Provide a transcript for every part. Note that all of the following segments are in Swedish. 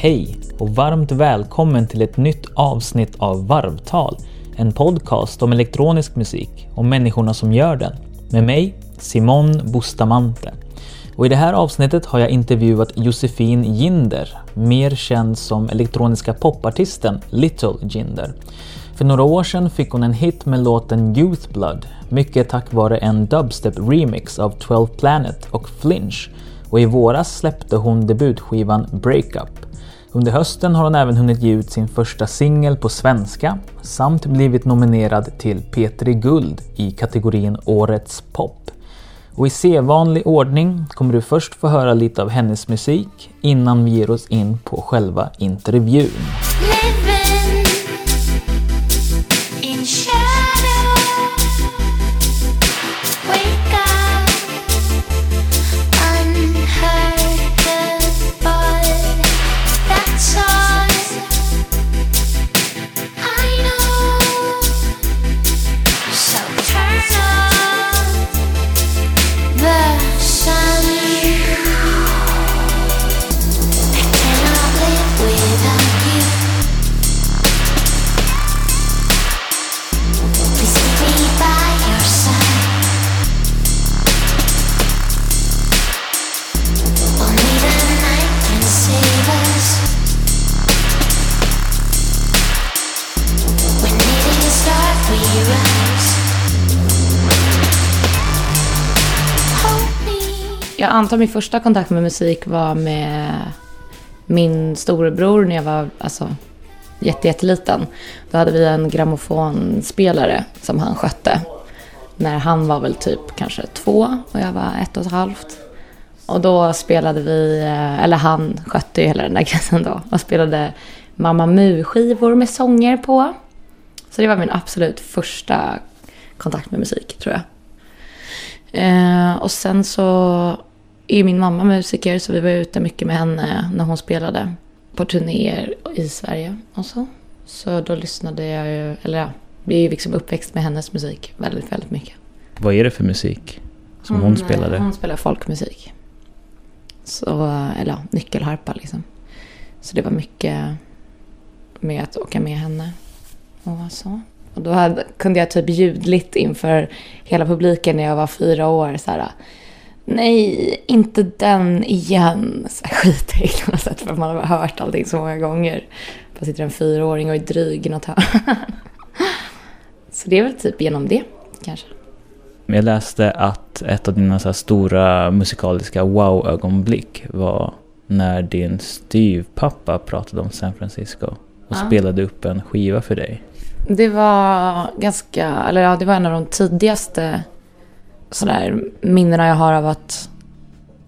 Hej och varmt välkommen till ett nytt avsnitt av Varvtal. En podcast om elektronisk musik och människorna som gör den. Med mig, Simon Bustamante. Och I det här avsnittet har jag intervjuat Josefin Ginder, mer känd som elektroniska popartisten Little Jinder. För några år sedan fick hon en hit med låten Youth Blood, mycket tack vare en dubstep-remix av 12 Planet och Flinch. Och i våras släppte hon debutskivan Breakup. Under hösten har hon även hunnit ge ut sin första singel på svenska samt blivit nominerad till P3 Guld i kategorin Årets pop. Och i sedvanlig ordning kommer du först få höra lite av hennes musik innan vi ger oss in på själva intervjun. Jag antar min första kontakt med musik var med min storebror när jag var alltså, jätteliten. Då hade vi en grammofonspelare som han skötte. När han var väl typ kanske två och jag var ett och ett halvt. Och då spelade vi, eh, eller han skötte ju hela den där grejen då. Och spelade Mamma Mu-skivor med sånger på. Så det var min absolut första kontakt med musik tror jag. Eh, och sen så är min mamma musiker så vi var ute mycket med henne när hon spelade på turnéer i Sverige och så. Så då lyssnade jag ju, eller ja, vi är ju liksom uppväxt med hennes musik väldigt, väldigt mycket. Vad är det för musik som hon, hon spelade? Hon spelar folkmusik. Så, eller ja, nyckelharpa liksom. Så det var mycket med att åka med henne och så. Och då hade, kunde jag typ ljudligt inför hela publiken när jag var fyra år så här, nej, inte den igen. Skitäckligt på något sätt för man har hört allting så många gånger. Bara sitter en fyraåring och är dryg i något hörn. Så det är väl typ genom det kanske. Jag läste att ett av dina så stora musikaliska wow-ögonblick var när din styvpappa pratade om San Francisco och ja. spelade upp en skiva för dig. Det var ganska, eller ja, det var en av de tidigaste sådär minnena jag har av att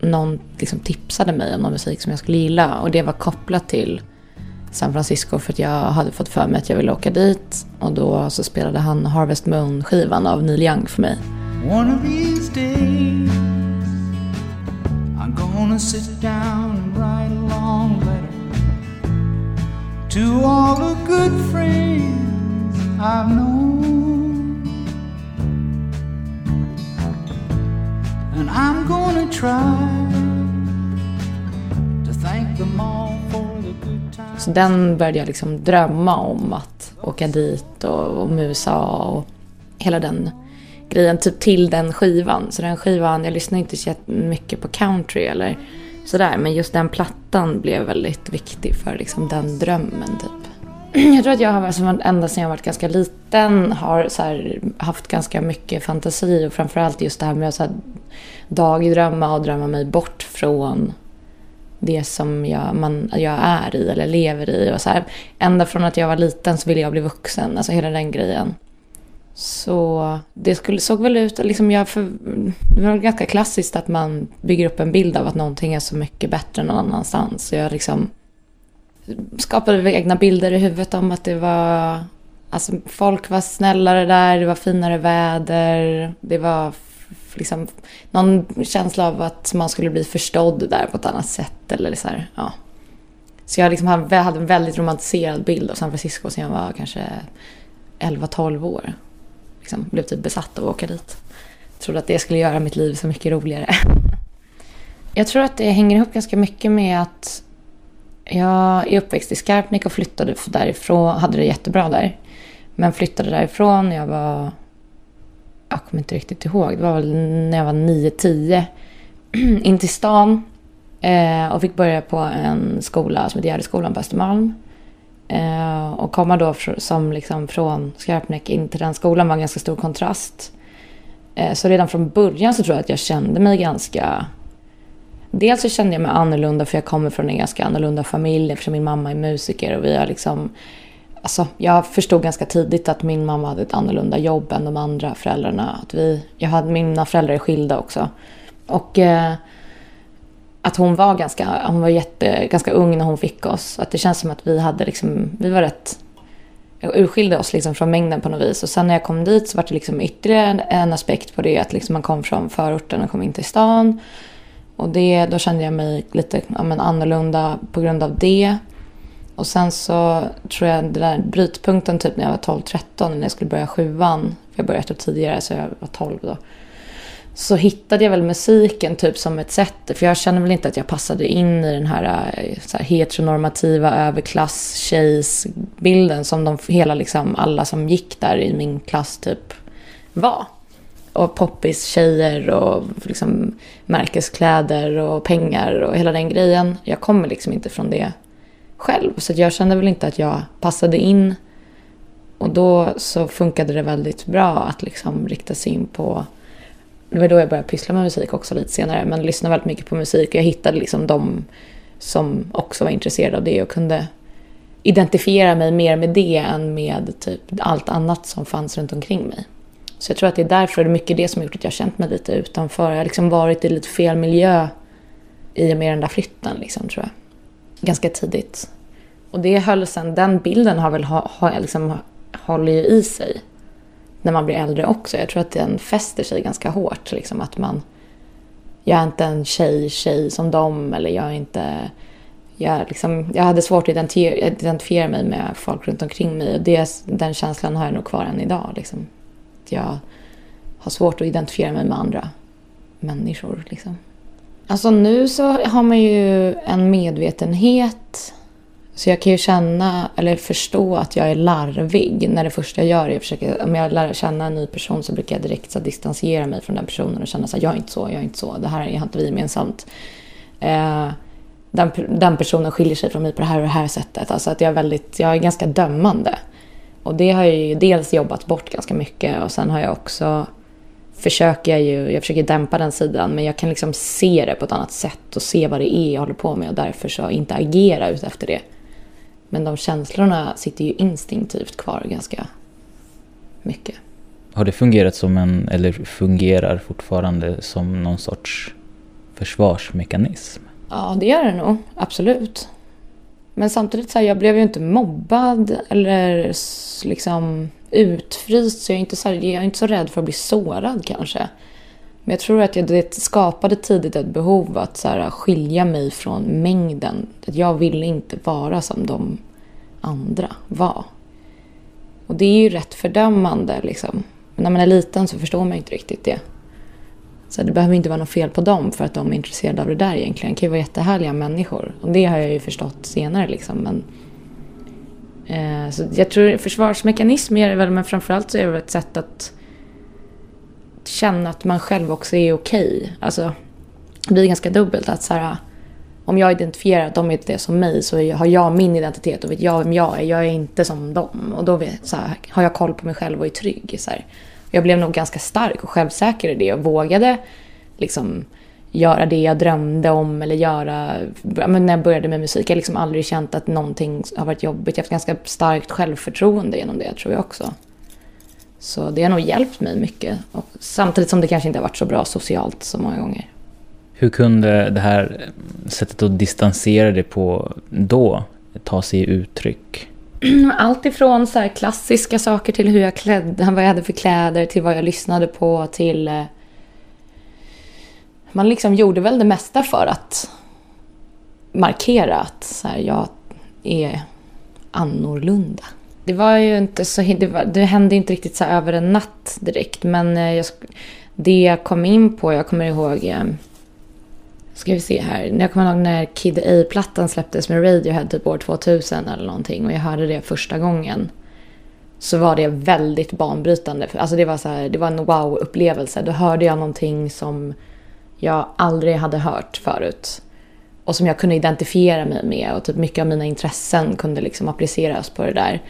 någon liksom tipsade mig om någon musik som jag skulle gilla. Och det var kopplat till San Francisco för att jag hade fått för mig att jag ville åka dit. Och då så spelade han Harvest Moon-skivan av Neil Young för mig. One of these days I'm gonna sit down and write a long letter To all the good friends I've known And I'm gonna try to thank them all for the good times. Så den började jag liksom drömma om att åka dit och, och musa och hela den grejen typ till den skivan. Så den skivan, jag lyssnar inte så mycket på country eller sådär. Men just den plattan blev väldigt viktig för liksom den drömmen typ. Jag tror att jag har, alltså, ända sedan jag var ganska liten, har så här, haft ganska mycket fantasi och framförallt just det här med att så här, dagdrömma och drömma mig bort från det som jag, man, jag är i eller lever i. Och så här, ända från att jag var liten så ville jag bli vuxen, alltså hela den grejen. Så det skulle, såg väl ut, liksom jag för, det var ganska klassiskt att man bygger upp en bild av att någonting är så mycket bättre någon annanstans. Så jag liksom skapade egna bilder i huvudet om att det var, alltså folk var snällare där, det var finare väder, det var liksom någon känsla av att man skulle bli förstådd där på ett annat sätt eller så här, ja. Så jag liksom hade, en väldigt romantiserad bild av San Francisco sen jag var kanske 11-12 år. Liksom, blev typ besatt av att åka dit. Trodde att det skulle göra mitt liv så mycket roligare. Jag tror att det hänger ihop ganska mycket med att jag är uppväxt i Skarpnäck och flyttade därifrån, hade det jättebra där. Men flyttade därifrån när jag var, jag kommer inte riktigt ihåg, det var väl när jag var 9-10. In till stan eh, och fick börja på en skola som heter Gärdeskolan på Östermalm. Eh, och komma då som liksom från Skarpnäck in till den skolan var en ganska stor kontrast. Eh, så redan från början så tror jag att jag kände mig ganska... Dels så kände jag mig annorlunda för jag kommer från en ganska annorlunda familj eftersom min mamma är musiker och vi har liksom... Alltså, jag förstod ganska tidigt att min mamma hade ett annorlunda jobb än de andra föräldrarna. Att vi, jag hade, mina föräldrar är skilda också. Och eh, att hon var ganska, hon var jätte, ganska ung när hon fick oss. Att det känns som att vi hade liksom, vi var rätt urskilde oss liksom från mängden på något vis. Och sen när jag kom dit så var det liksom ytterligare en aspekt på det. Att liksom man kom från förorten och kom in till stan. Och det, då kände jag mig lite ja, men annorlunda på grund av det. Och sen så tror jag den där brytpunkten typ när jag var 12-13 när jag skulle börja sjuan. För jag började ett år tidigare så jag var 12 då så hittade jag väl musiken typ som ett sätt. För jag kände väl inte att jag passade in i den här, eh, så här heteronormativa överklass bilden som de hela liksom, alla som gick där i min klass typ var. Och poppis tjejer och liksom märkeskläder och pengar och hela den grejen. Jag kommer liksom inte från det själv. Så jag kände väl inte att jag passade in. Och då så funkade det väldigt bra att liksom rikta sig in på det var då jag började pyssla med musik också lite senare. Men lyssnade väldigt mycket på musik och jag hittade liksom de som också var intresserade av det och kunde identifiera mig mer med det än med typ allt annat som fanns runt omkring mig. Så jag tror att det är därför, det är mycket det som har gjort att jag känt mig lite utanför. Jag har liksom varit i lite fel miljö i och med den där flytten liksom, tror jag. Ganska tidigt. Och det höll sen, den bilden har väl ha, ha, liksom, håller ju i sig när man blir äldre också. Jag tror att den fäster sig ganska hårt. Liksom att man, jag är inte en tjej, tjej som dem eller jag är inte... Jag, liksom, jag hade svårt att identifiera, identifiera mig med folk runt omkring mig och det, den känslan har jag nog kvar än idag. Liksom. Jag har svårt att identifiera mig med andra människor. Liksom. Alltså nu så har man ju en medvetenhet så jag kan ju känna, eller förstå att jag är larvig när det första jag gör är att försöka, om jag lär känna en ny person så brukar jag direkt så distansera mig från den personen och känna så här, jag är inte så, jag är inte så, det här har inte vi gemensamt. Eh, den, den, personen skiljer sig från mig på det här och det här sättet. Alltså att jag är väldigt, jag är ganska dömande. Och det har jag ju dels jobbat bort ganska mycket och sen har jag också försöker jag ju, jag försöker dämpa den sidan men jag kan liksom se det på ett annat sätt och se vad det är jag håller på med och därför så inte agera ut efter det. Men de känslorna sitter ju instinktivt kvar ganska mycket. Har det fungerat som en, eller fungerar fortfarande som någon sorts försvarsmekanism? Ja, det gör det nog. Absolut. Men samtidigt så här, jag blev ju inte mobbad eller liksom utfryst. Så jag är, inte så här, jag är inte så rädd för att bli sårad kanske. Men jag tror att jag, det skapade tidigt ett behov att så här, skilja mig från mängden. Att jag ville inte vara som de andra var. Och det är ju rätt fördömande liksom. Men när man är liten så förstår man inte riktigt det. Så det behöver inte vara något fel på dem för att de är intresserade av det där egentligen. Det kan ju vara jättehärliga människor. Och det har jag ju förstått senare liksom. Men, eh, så jag tror försvarsmekanism är det väl, men framförallt så är det ett sätt att känna att man själv också är okej. Okay. Alltså, det blir ganska dubbelt att så här, om jag identifierar att de är det som mig så har jag min identitet och vet jag vem jag är. Jag är inte som dem. Och då vet, så här, har jag koll på mig själv och är trygg. Så här. Jag blev nog ganska stark och självsäker i det och vågade liksom göra det jag drömde om eller göra... Men när jag började med musik jag har liksom aldrig känt att någonting har varit jobbigt. Jag har haft ganska starkt självförtroende genom det tror jag också. Så det har nog hjälpt mig mycket. Och samtidigt som det kanske inte har varit så bra socialt så många gånger. Hur kunde det här sättet att distansera dig på då ta sig uttryck? Allt ifrån så klassiska saker till hur jag klädde, vad jag hade för kläder, till vad jag lyssnade på, till... Eh, man liksom gjorde väl det mesta för att markera att så här, jag är annorlunda. Det var ju inte så... Det, var, det hände inte riktigt så över en natt direkt, men eh, jag, det jag kom in på, jag kommer ihåg eh, ska vi se här. Jag kommer ihåg när Kid A-plattan släpptes med Radiohead typ år 2000 eller någonting och jag hörde det första gången. Så var det väldigt banbrytande. Alltså det var, så här, det var en wow-upplevelse. Då hörde jag någonting som jag aldrig hade hört förut. Och som jag kunde identifiera mig med och typ mycket av mina intressen kunde liksom appliceras på det där.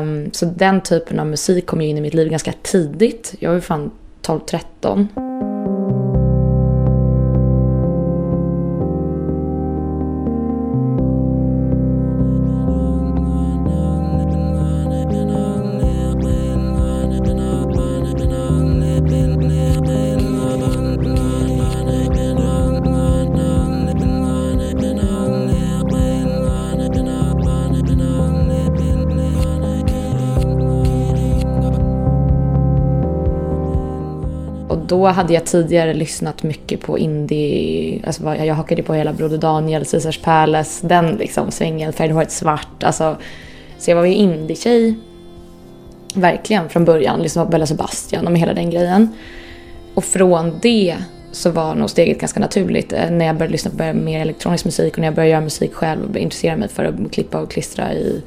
Um, så den typen av musik kom ju in i mitt liv ganska tidigt. Jag var ju fan 12-13. Hade jag tidigare lyssnat mycket på indie, alltså jag hakade på hela Broder Daniel, Caesars Palace, den liksom svängen, Färgade svart, alltså. Så jag var ju indie-tjej, verkligen från början, liksom på Bella Sebastian och med hela den grejen. Och från det så var nog steget ganska naturligt eh, när jag började lyssna på mer elektronisk musik och när jag började göra musik själv och intressera mig för att klippa och klistra i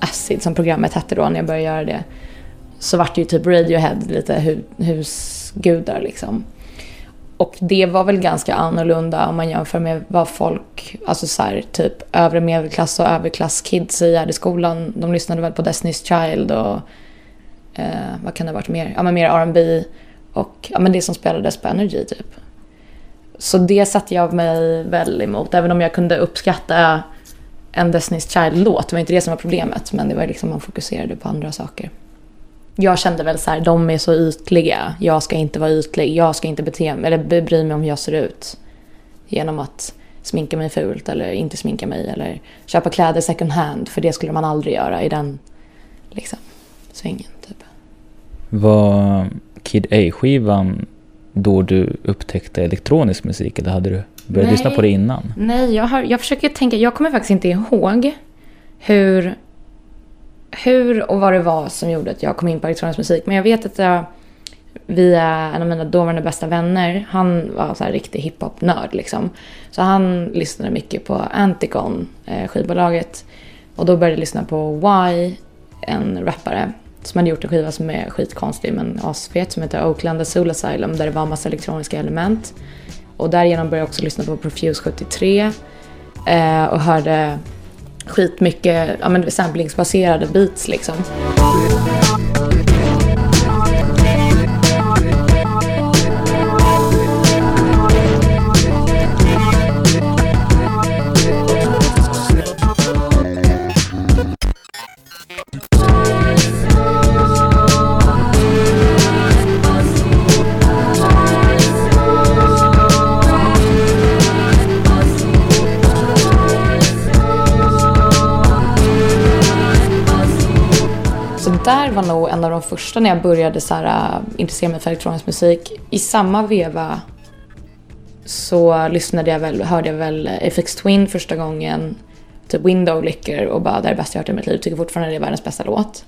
Acid som programmet hette då när jag började göra det. Så vart det ju typ Radiohead lite hus gudar liksom. Och det var väl ganska annorlunda om man jämför med vad folk, alltså så här, typ övre medelklass och överklasskids i Gärdeskolan, de lyssnade väl på Destiny's Child och eh, vad kan det ha varit mer? Ja men mer R&B och ja men det som spelades på Energy typ. Så det satte jag mig väl emot, även om jag kunde uppskatta en Destiny's Child-låt. Det var inte det som var problemet, men det var liksom man fokuserade på andra saker jag kände väl så här, de är så ytliga. Jag ska inte vara ytlig. Jag ska inte bete mig, eller bry mig om hur jag ser ut. Genom att sminka mig fult eller inte sminka mig eller köpa kläder second hand. För det skulle man aldrig göra i den liksom, svängen. Typ. Var Kid A-skivan då du upptäckte elektronisk musik eller hade du börjat Nej. lyssna på det innan? Nej, jag, har, jag försöker tänka. Jag kommer faktiskt inte ihåg hur hur och vad det var som gjorde att jag kom in på elektronisk musik. Men jag vet att jag via en av mina dåvarande bästa vänner, han var så här riktig hiphop-nörd liksom. Så han lyssnade mycket på Anticon, eh, skivbolaget. Och då började jag lyssna på Y, en rappare som hade gjort en skiva som är skitkonstig men asfet som heter Oakland Soul Asylum där det var en massa elektroniska element. Och därigenom började jag också lyssna på Profuse 73 eh, och hörde skitmycket ja, men samplingsbaserade beats liksom. Där var nog en av de första när jag började så här, äh, intressera mig för elektronisk musik. I samma veva så lyssnade jag väl, hörde jag väl FX Twin första gången, typ Window Licker och bara det är det bästa jag hört i mitt liv. Tycker fortfarande det är världens bästa låt.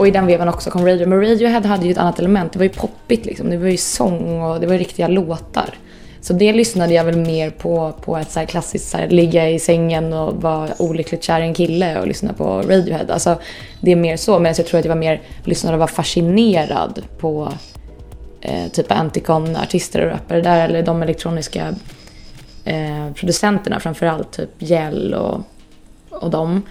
Och i den vevan också kom Radio. Men Radiohead hade ju ett annat element. Det var ju poppigt liksom. Det var ju sång och det var ju riktiga låtar. Så det lyssnade jag väl mer på, på ett så klassiskt så här, ligga i sängen och vara olyckligt kär i en kille och lyssna på Radiohead. Alltså, det är mer så. Medan jag tror att jag var mer lyssnade och var fascinerad på eh, typ Anticon-artister och rappare där. Eller de elektroniska eh, producenterna framförallt. Typ Gel och, och dem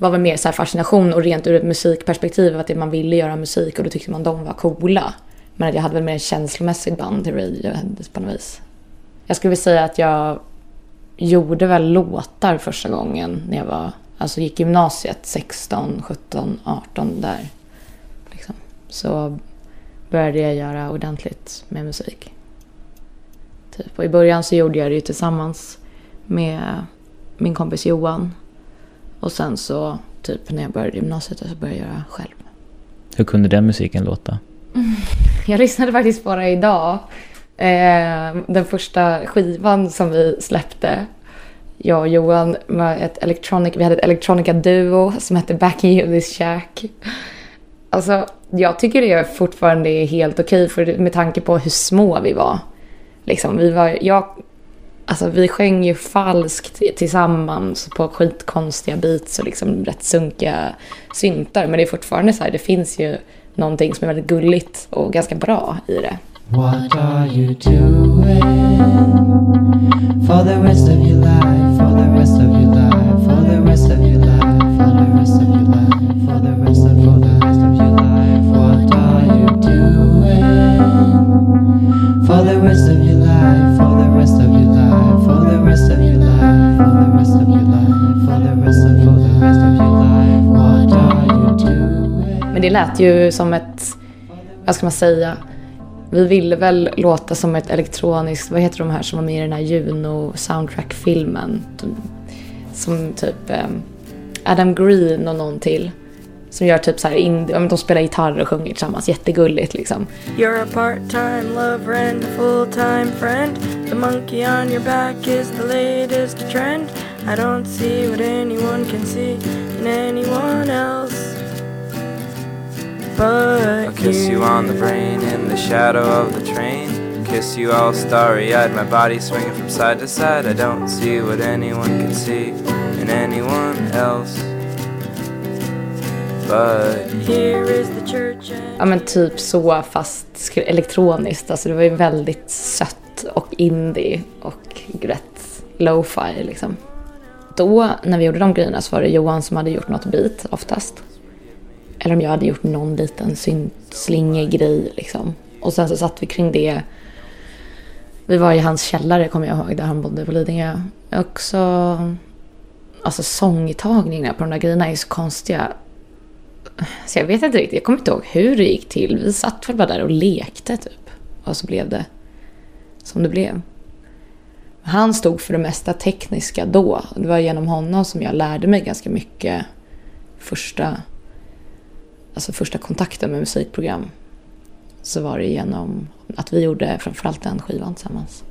var väl mer så fascination och rent ur ett musikperspektiv att det man ville göra musik och då tyckte man de var coola. Men att jag hade väl mer en känslomässig band till Radiohead på något vis. Jag skulle vilja säga att jag gjorde väl låtar första gången när jag var, alltså gick gymnasiet 16, 17, 18 där. Liksom. Så började jag göra ordentligt med musik. Typ. Och i början så gjorde jag det ju tillsammans med min kompis Johan och sen så, typ när jag började gymnasiet så började jag göra själv. Hur kunde den musiken låta? Jag lyssnade faktiskt på det idag. Eh, den första skivan som vi släppte, jag och Johan, med ett electronic, vi hade ett electronica-duo som hette Back in this shack. Alltså, jag tycker det fortfarande är helt okej för med tanke på hur små vi var. Liksom, vi var, jag, alltså vi sjöng ju falskt tillsammans på skitkonstiga beats och liksom rätt sunkiga syntar. Men det är fortfarande så här, det finns ju någonting som är väldigt gulligt och ganska bra i det. What are you doing for the rest of your life, Men det lät ju som ett, vad ska man säga, vi ville väl låta som ett elektroniskt, vad heter de här som var med i den här Juno soundtrack-filmen? Som typ ehm, Adam Green och någon till. Som gör typ så här, indie, de spelar gitarr och sjunger tillsammans, jättegulligt liksom. You're a part-time lover and a full-time friend The monkey on your back is the latest trend I don't see what anyone can see in anyone else but I'll kiss you on the brain in the shadow of the train. Kiss you all starry eyed, my body swinging from side to side. I don't see what anyone can see in anyone else. But here is the church. Ja men typ så fast elektroniskt. Alltså det var ju väldigt sött och indie och rätt lo-fi liksom. Då när vi gjorde de grejerna så var det Johan som hade gjort något beat oftast. Eller om jag hade gjort någon liten syntslingig grej liksom. Och sen så satt vi kring det. Vi var i hans källare kommer jag ihåg, där han bodde på Lidingö. Också... Alltså sångtagningarna på de där grejerna är så konstiga. Så jag vet inte riktigt, jag kommer inte ihåg hur det gick till. Vi satt väl bara där och lekte typ. Och så blev det som det blev. Han stod för det mesta tekniska då. Det var genom honom som jag lärde mig ganska mycket första alltså första kontakten med musikprogram så var det genom att vi gjorde framförallt den skivan tillsammans.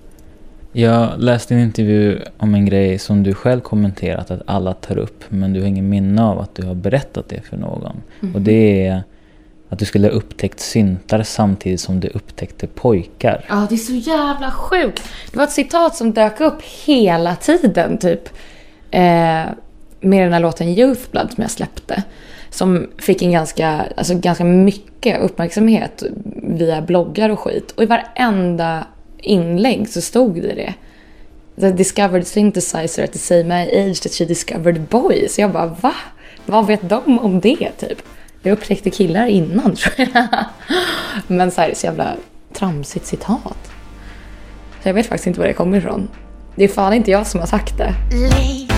Jag läste en intervju om en grej som du själv kommenterat att alla tar upp men du har ingen minne av att du har berättat det för någon. Mm. Och det är att du skulle ha upptäckt syntar samtidigt som du upptäckte pojkar. Ja, det är så jävla sjukt. Det var ett citat som dök upp hela tiden typ. Eh, med den här låten Youth Blood som jag släppte som fick en ganska, alltså ganska mycket uppmärksamhet via bloggar och skit. Och i varenda inlägg så stod det det. The discovered synthesizer at the same age that she discovered boys. Jag bara, va? Vad vet de om det typ? Jag upptäckte killar innan tror jag. Men så här, så jävla tramsigt citat. Så jag vet faktiskt inte var det kommer ifrån. Det är fan inte jag som har sagt det. Late.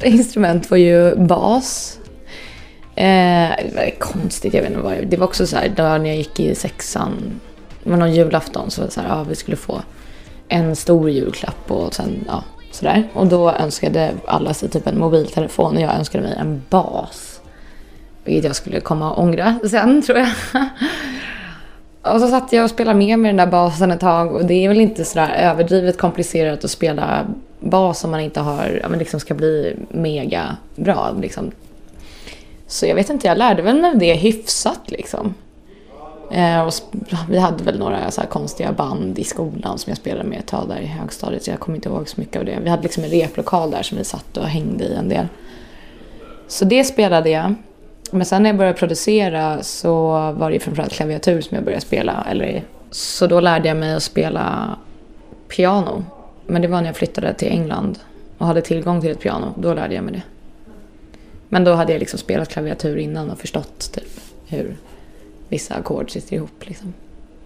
Första instrument var ju bas. Eh, det var konstigt, jag vet inte vad Det var också så här, då när jag gick i sexan, det var någon julafton, så var det så här, ja, vi skulle få en stor julklapp och sen, ja, sådär. Och då önskade alla sig typ en mobiltelefon och jag önskade mig en bas. Vilket jag skulle komma och ångra sen, tror jag. Och så satt jag och spelade med med den där basen ett tag och det är väl inte sådär överdrivet komplicerat att spela bas om man inte har, ja, men liksom ska bli mega bra. Liksom. Så jag vet inte, jag lärde väl mig det hyfsat liksom. Eh, och vi hade väl några så konstiga band i skolan som jag spelade med ett tag där i högstadiet. Så jag kommer inte ihåg så mycket av det. Vi hade liksom en replokal där som vi satt och hängde i en del. Så det spelade jag. Men sen när jag började producera så var det framförallt klaviatur som jag började spela. Eller, så då lärde jag mig att spela piano. Men det var när jag flyttade till England och hade tillgång till ett piano. Då lärde jag mig det. Men då hade jag liksom spelat klaviatur innan och förstått typ hur vissa ackord sitter ihop. Liksom.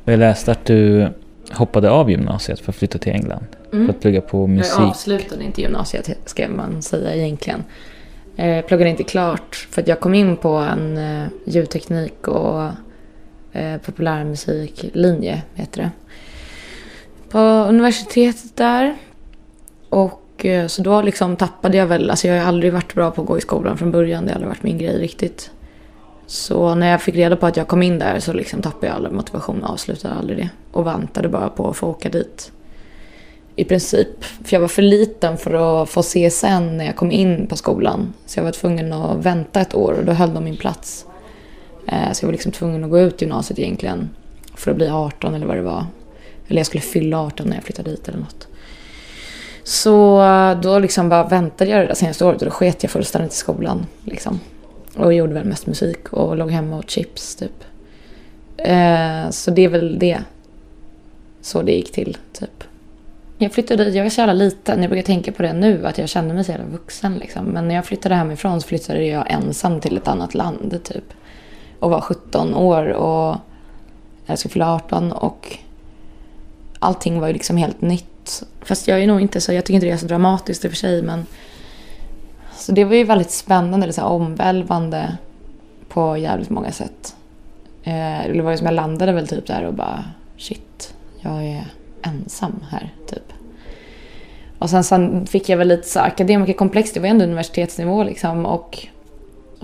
Jag läste att du hoppade av gymnasiet för att flytta till England. Mm. För att plugga på musik. Jag avslutade inte gymnasiet ska man säga egentligen. Jag eh, pluggade inte klart för att jag kom in på en eh, ljudteknik och eh, populärmusiklinje, heter det. På universitetet där. Och eh, så då liksom tappade jag väl, alltså jag har aldrig varit bra på att gå i skolan från början. Det har aldrig varit min grej riktigt. Så när jag fick reda på att jag kom in där så liksom tappade jag all motivation och avslutade aldrig det. Och väntade bara på att få åka dit. I princip. För jag var för liten för att få CSN när jag kom in på skolan. Så jag var tvungen att vänta ett år och då höll de min plats. Eh, så jag var liksom tvungen att gå ut gymnasiet egentligen. För att bli 18 eller vad det var. Eller jag skulle fylla 18 när jag flyttade dit eller något. Så eh, då liksom bara väntade jag det där senaste året och då sket jag fullständigt i skolan. Liksom. Och gjorde väl mest musik och låg hemma och chips typ. Eh, så det är väl det. Så det gick till typ. Jag flyttade dit, jag var så jävla liten. Jag brukar tänka på det nu, att jag kände mig så jävla vuxen liksom. Men när jag flyttade hemifrån så flyttade jag ensam till ett annat land typ. Och var 17 år och jag skulle fylla 18 och allting var ju liksom helt nytt. Fast jag är nog inte så, jag tycker inte det är så dramatiskt i och för sig men så det var ju väldigt spännande, liksom, omvälvande på jävligt många sätt. Eh, det var ju som jag landade väl typ där och bara shit, jag är ensam här typ. Och sen, sen fick jag väl lite så akademikerkomplex, det var ändå universitetsnivå liksom och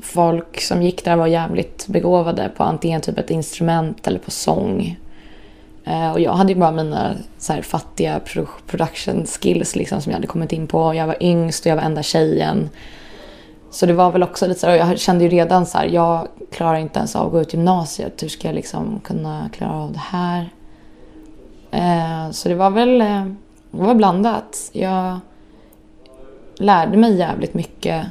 folk som gick där var jävligt begåvade på antingen typ ett instrument eller på sång. Eh, och jag hade ju bara mina så här, fattiga production skills liksom, som jag hade kommit in på. Jag var yngst och jag var enda tjejen. Så det var väl också lite så här, jag kände ju redan så här, jag klarar inte ens av att gå ut gymnasiet. Hur ska jag liksom kunna klara av det här? Eh, så det var väl eh, det var blandat. Jag lärde mig jävligt mycket.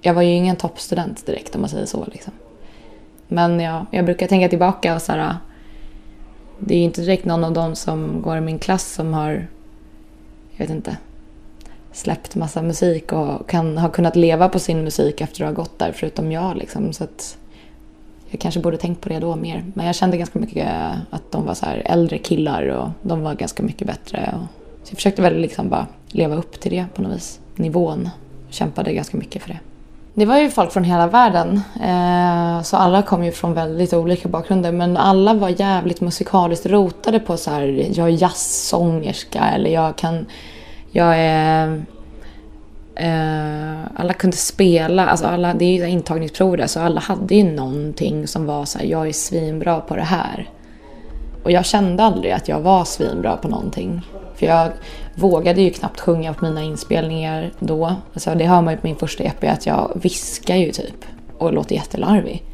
Jag var ju ingen toppstudent direkt om man säger så. Liksom. Men jag, jag brukar tänka tillbaka och så här, eh, det är inte direkt någon av dem som går i min klass som har, jag vet inte, släppt massa musik och kan, har kunnat leva på sin musik efter att ha gått där, förutom jag. Liksom. Så att jag kanske borde tänkt på det då mer. Men jag kände ganska mycket att de var så äldre killar och de var ganska mycket bättre. Så jag försökte väl liksom bara leva upp till det på något vis. Nivån. Kämpade ganska mycket för det. Det var ju folk från hela världen. Eh, så alla kom ju från väldigt olika bakgrunder. Men alla var jävligt musikaliskt rotade på så här, jag är jazzsångerska eller jag kan, jag är Eh, alla kunde spela, alltså alla, det är ju intagningsprov där så alla hade ju någonting som var så här, jag är svinbra på det här. Och jag kände aldrig att jag var svinbra på någonting. För jag vågade ju knappt sjunga på mina inspelningar då. Alltså det hör man ju på min första EP att jag viskar ju typ och låter jättelarvig.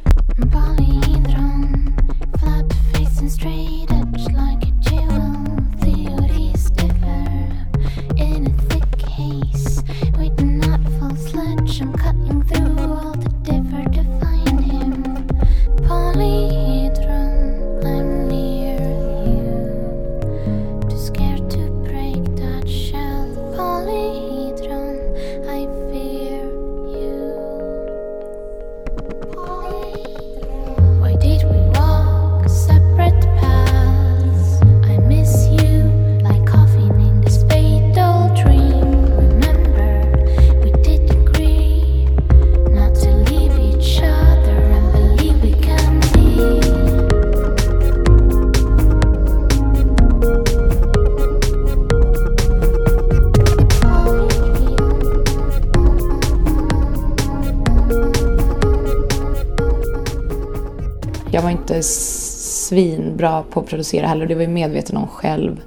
Jag var inte svinbra på att producera heller. Det var jag medveten om själv.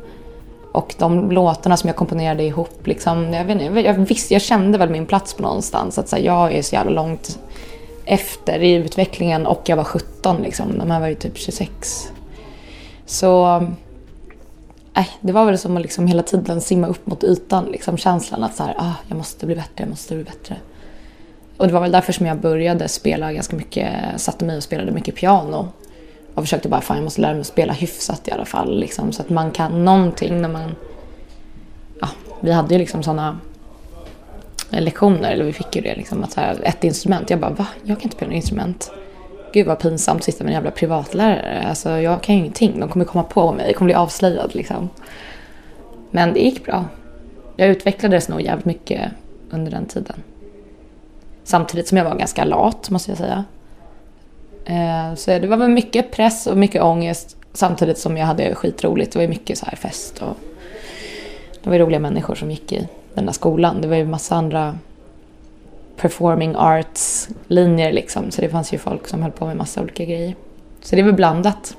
Och de låtarna som jag komponerade ihop, liksom, jag, vet inte, jag, visste, jag kände väl min plats på någonstans. Att så här, jag är så jävla långt efter i utvecklingen och jag var 17 liksom. De här var ju typ 26. Så äh, det var väl som att liksom hela tiden simma upp mot ytan. Liksom, känslan att så här, ah, jag måste bli bättre, jag måste bli bättre. Och det var väl därför som jag började spela ganska mycket, satte mig och spelade mycket piano. Och försökte bara, fan jag måste lära mig att spela hyfsat i alla fall. Liksom, så att man kan någonting när man... Ja, vi hade ju liksom sådana lektioner, eller vi fick ju det, liksom, att så här, ett instrument. Jag bara, va? Jag kan inte spela något instrument. Gud vad pinsamt att sitta med en jävla privatlärare. Alltså jag kan ju ingenting. De kommer komma på mig. Jag kommer bli avslöjad liksom. Men det gick bra. Jag utvecklades nog jävligt mycket under den tiden. Samtidigt som jag var ganska lat måste jag säga. Eh, så det var väl mycket press och mycket ångest samtidigt som jag hade skitroligt. Det var ju mycket så här fest och det var ju roliga människor som gick i den där skolan. Det var ju massa andra performing arts-linjer liksom. Så det fanns ju folk som höll på med massa olika grejer. Så det var blandat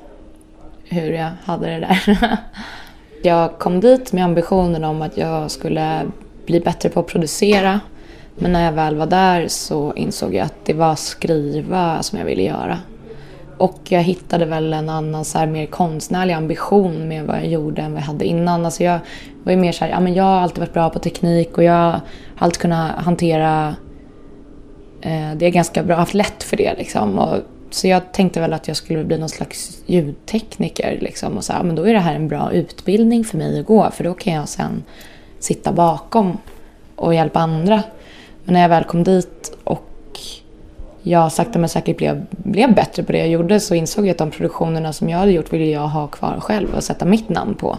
hur jag hade det där. jag kom dit med ambitionen om att jag skulle bli bättre på att producera. Men när jag väl var där så insåg jag att det var skriva som jag ville göra. Och jag hittade väl en annan så här, mer konstnärlig ambition med vad jag gjorde än vad jag hade innan. Alltså jag var ju mer så här, ja, men jag har alltid varit bra på teknik och jag har alltid kunnat hantera Eh, det är ganska bra, haft lätt för det liksom. Och, så jag tänkte väl att jag skulle bli någon slags ljudtekniker liksom. Och så här, men då är det här en bra utbildning för mig att gå för då kan jag sen sitta bakom och hjälpa andra. Men när jag väl kom dit och jag sakta men säkert blev, blev bättre på det jag gjorde så insåg jag att de produktionerna som jag hade gjort ville jag ha kvar själv och sätta mitt namn på.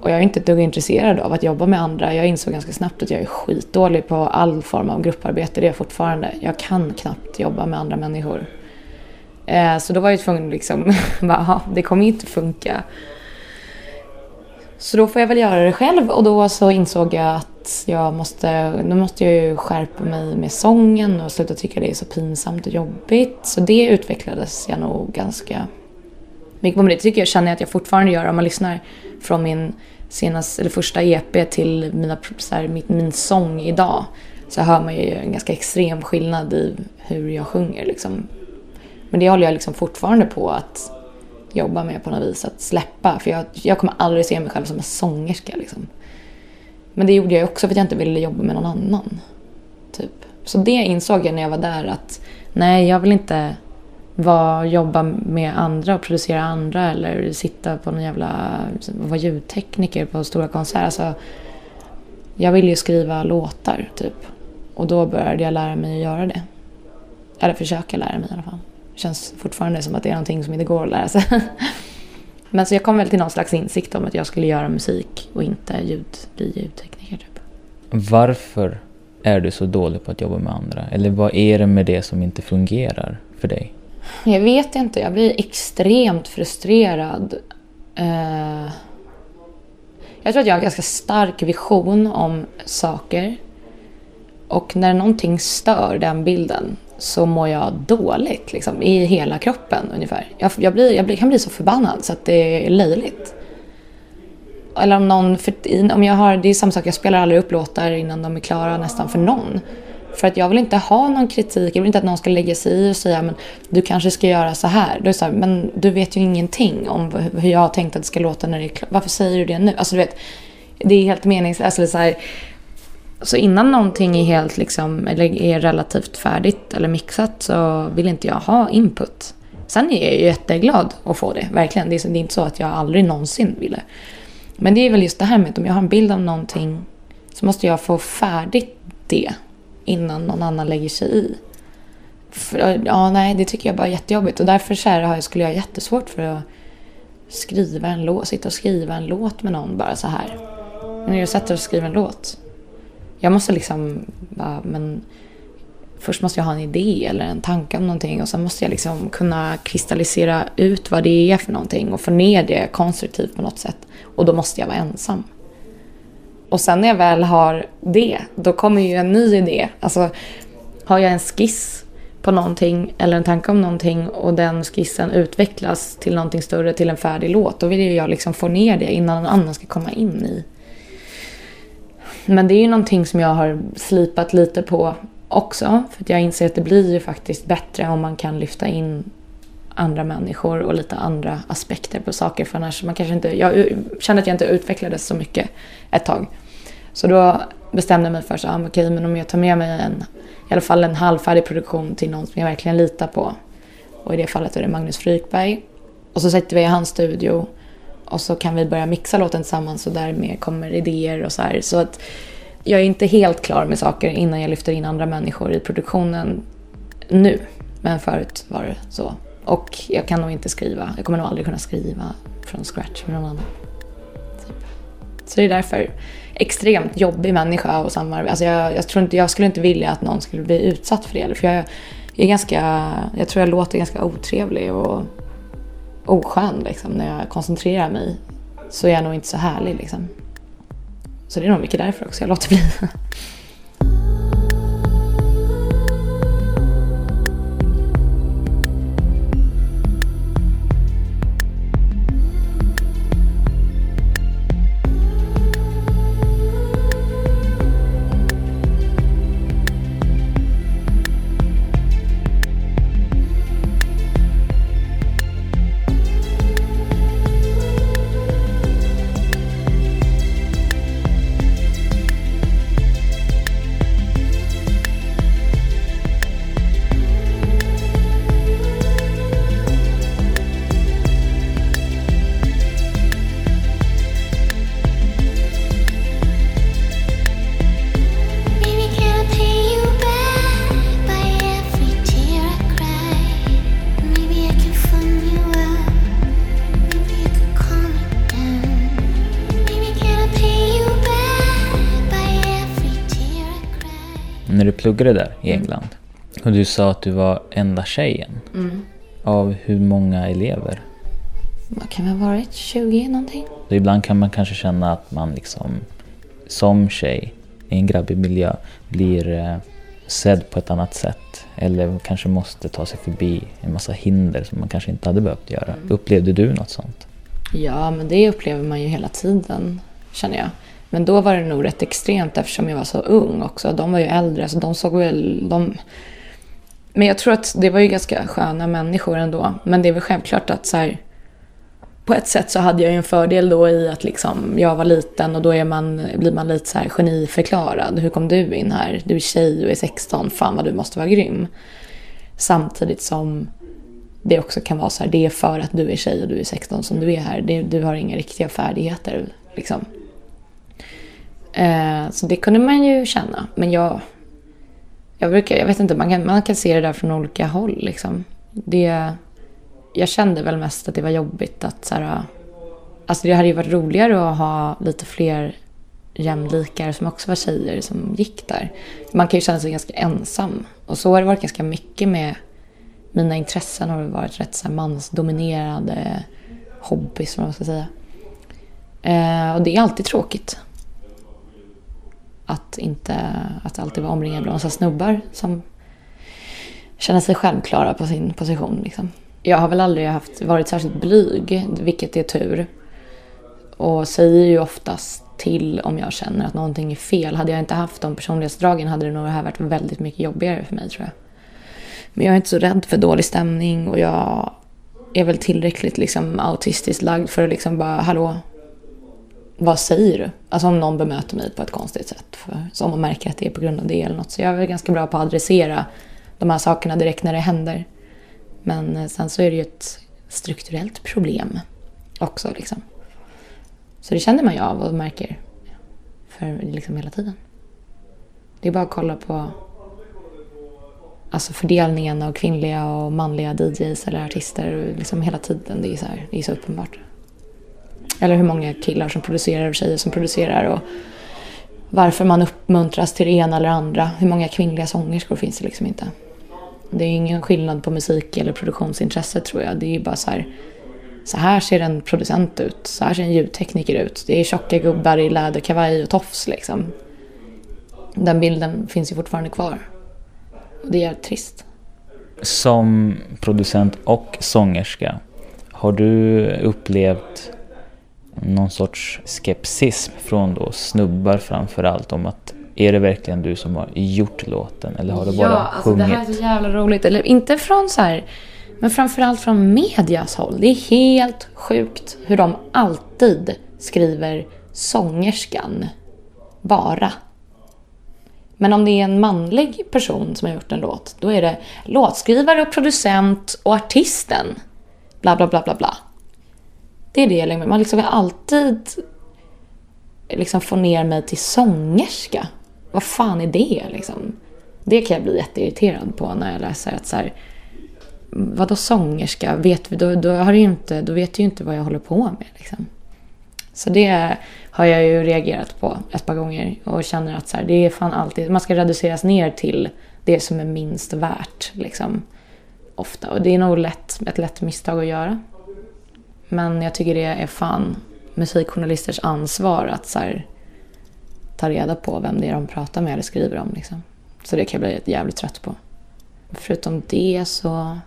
Och jag är inte ett dugg intresserad av att jobba med andra. Jag insåg ganska snabbt att jag är skitdålig på all form av grupparbete. Det är jag fortfarande. Jag kan knappt jobba med andra människor. Eh, så då var jag tvungen att liksom, bara, det kommer inte funka. Så då får jag väl göra det själv och då så insåg jag att jag måste, nu måste jag ju skärpa mig med sången och sluta tycka det är så pinsamt och jobbigt. Så det utvecklades jag nog ganska mycket på. Men det tycker jag, känner jag att jag fortfarande gör om man lyssnar från min senaste eller första EP till mina, så här, min, min sång idag så hör man ju en ganska extrem skillnad i hur jag sjunger. Liksom. Men det håller jag liksom fortfarande på att jobba med på något vis, att släppa. För jag, jag kommer aldrig se mig själv som en sångerska. Liksom. Men det gjorde jag också för att jag inte ville jobba med någon annan. Typ. Så det insåg jag när jag var där att nej, jag vill inte vara, jobba med andra och producera andra eller sitta på någon jävla, vara ljudtekniker på stora konserter. Alltså, jag ville ju skriva låtar typ. Och då började jag lära mig att göra det. Eller försöka lära mig i alla fall. Känns fortfarande som att det är någonting som inte går att lära sig. Men så jag kom väl till någon slags insikt om att jag skulle göra musik och inte ljud, bli ljudtekniker typ. Varför är du så dålig på att jobba med andra? Eller vad är det med det som inte fungerar för dig? Jag vet inte, jag blir extremt frustrerad. Uh, jag tror att jag har en ganska stark vision om saker. Och när någonting stör den bilden så mår jag dåligt liksom, i hela kroppen ungefär. Jag, jag, blir, jag blir, kan bli så förbannad så att det är löjligt. Eller om någon, för, om jag har, det är samma sak, jag spelar aldrig upp låtar innan de är klara nästan för någon. För att jag vill inte ha någon kritik, jag vill inte att någon ska lägga sig i och säga men du kanske ska göra så här. Då är så här, men du vet ju ingenting om hur jag har tänkt att det ska låta när det är klart. Varför säger du det nu? Alltså du vet, det är helt meningslöst. Alltså, så, här, så innan någonting är helt liksom, eller är relativt färdigt eller mixat så vill inte jag ha input. Sen är jag jätteglad att få det, verkligen. Det är, inte så att jag aldrig någonsin ville. Men det är väl just det här med att om jag har en bild av någonting så måste jag få färdigt det innan någon annan lägger sig i. För, ja, nej, det tycker jag bara är jättejobbigt och därför så här, skulle jag ha jättesvårt för att skriva en låt, sitta och skriva en låt med någon bara så här. När jag sätter och skriver en låt. Jag måste liksom bara, men först måste jag ha en idé eller en tanke om någonting och sen måste jag liksom kunna kristallisera ut vad det är för någonting och få ner det konstruktivt på något sätt. Och då måste jag vara ensam. Och sen när jag väl har det, då kommer ju en ny idé. Alltså, har jag en skiss på någonting eller en tanke om någonting och den skissen utvecklas till någonting större, till en färdig låt, då vill ju jag liksom få ner det innan någon annan ska komma in i. Men det är ju någonting som jag har slipat lite på också, för att jag inser att det blir ju faktiskt bättre om man kan lyfta in andra människor och lite andra aspekter på saker. För annars man kanske inte, jag kände att jag inte utvecklades så mycket ett tag. Så då bestämde jag mig för att ah, okay, men om jag tar med mig en, i alla fall en halvfärdig produktion till någon som jag verkligen litar på. Och i det fallet är det Magnus Frykberg. Och så sätter vi i hans studio och så kan vi börja mixa låten tillsammans och därmed kommer idéer och så här. Så att jag är inte helt klar med saker innan jag lyfter in andra människor i produktionen nu. Men förut var det så. Och jag kan nog inte skriva, jag kommer nog aldrig kunna skriva från scratch med någon annan. Typ. Så det är därför extremt jobbig människa och samarbeta. Alltså jag, jag, tror inte, jag skulle inte vilja att någon skulle bli utsatt för det. För jag, jag är ganska, jag tror jag låter ganska otrevlig och oskön liksom. När jag koncentrerar mig så är jag nog inte så härlig liksom. Så det är nog mycket därför också jag låter bli. pluggade där i mm. England och du sa att du var enda tjejen. Mm. Av hur många elever? Vad kan det ha varit? 20 någonting? Så ibland kan man kanske känna att man liksom som tjej i en grabbig miljö blir eh, sedd på ett annat sätt. Eller kanske måste ta sig förbi en massa hinder som man kanske inte hade behövt göra. Mm. Upplevde du något sånt? Ja, men det upplever man ju hela tiden, känner jag. Men då var det nog rätt extremt eftersom jag var så ung också. De var ju äldre så de såg väl... De... Men jag tror att det var ju ganska sköna människor ändå. Men det är väl självklart att så här, På ett sätt så hade jag ju en fördel då i att liksom, jag var liten och då är man, blir man lite så här geniförklarad. Hur kom du in här? Du är tjej och är 16. Fan vad du måste vara grym. Samtidigt som det också kan vara så här, det är för att du är tjej och du är 16 som du är här. Du har inga riktiga färdigheter. Liksom. Eh, så det kunde man ju känna. Men jag, jag, brukar, jag vet inte, man kan, man kan se det där från olika håll. Liksom. Det, jag kände väl mest att det var jobbigt att så här, Alltså det hade ju varit roligare att ha lite fler jämlikar som också var tjejer som gick där. Man kan ju känna sig ganska ensam. Och så har det varit ganska mycket med mina intressen har varit rätt så här mansdominerade hobbys, som man ska säga. Eh, och det är alltid tråkigt att inte att alltid vara omringad av massa snubbar som känner sig självklara på sin position. Liksom. Jag har väl aldrig haft, varit särskilt blyg, vilket är tur. Och säger ju oftast till om jag känner att någonting är fel. Hade jag inte haft de personlighetsdragen hade det nog här varit väldigt mycket jobbigare för mig tror jag. Men jag är inte så rädd för dålig stämning och jag är väl tillräckligt liksom autistiskt lagd för att liksom bara, hallå, vad säger du? Alltså om någon bemöter mig på ett konstigt sätt. För, så om man märker att det är på grund av det eller något. Så jag är väl ganska bra på att adressera de här sakerna direkt när det händer. Men eh, sen så är det ju ett strukturellt problem också. Liksom. Så det känner man ju av och märker för liksom hela tiden. Det är bara att kolla på alltså fördelningen av kvinnliga och manliga DJs eller artister liksom hela tiden. Det är så, här, det är så uppenbart. Eller hur många killar som producerar och tjejer som producerar och varför man uppmuntras till det ena eller andra. Hur många kvinnliga sångerskor finns det liksom inte. Det är ingen skillnad på musik eller produktionsintresse tror jag. Det är bara så här. Så här ser en producent ut. Så här ser en ljudtekniker ut. Det är tjocka gubbar i läderkavaj och tofs liksom. Den bilden finns ju fortfarande kvar. Och det är trist. Som producent och sångerska, har du upplevt någon sorts skepsism från då snubbar framför allt om att är det verkligen du som har gjort låten eller har du bara ja, alltså sjungit? det här är så jävla roligt. Eller inte från så här, men framförallt från medias håll. Det är helt sjukt hur de alltid skriver sångerskan bara. Men om det är en manlig person som har gjort en låt, då är det låtskrivare och producent och artisten. Bla, bla, bla, bla, bla. Det är det jag lägger mig... Man liksom vill alltid liksom få ner mig till sångerska. Vad fan är det liksom? Det kan jag bli jätteirriterad på när jag läser att så här, vadå sångerska? Vet vi, då, då, har du inte, då vet du ju inte vad jag håller på med. Liksom. Så det har jag ju reagerat på ett par gånger och känner att så här, det är fan alltid, man ska reduceras ner till det som är minst värt. Liksom, ofta. Och det är nog lätt, ett lätt misstag att göra. Men jag tycker det är fan musikjournalisters ansvar att så här, ta reda på vem det är de pratar med eller skriver om. Liksom. Så det kan jag bli jävligt trött på. Förutom det så...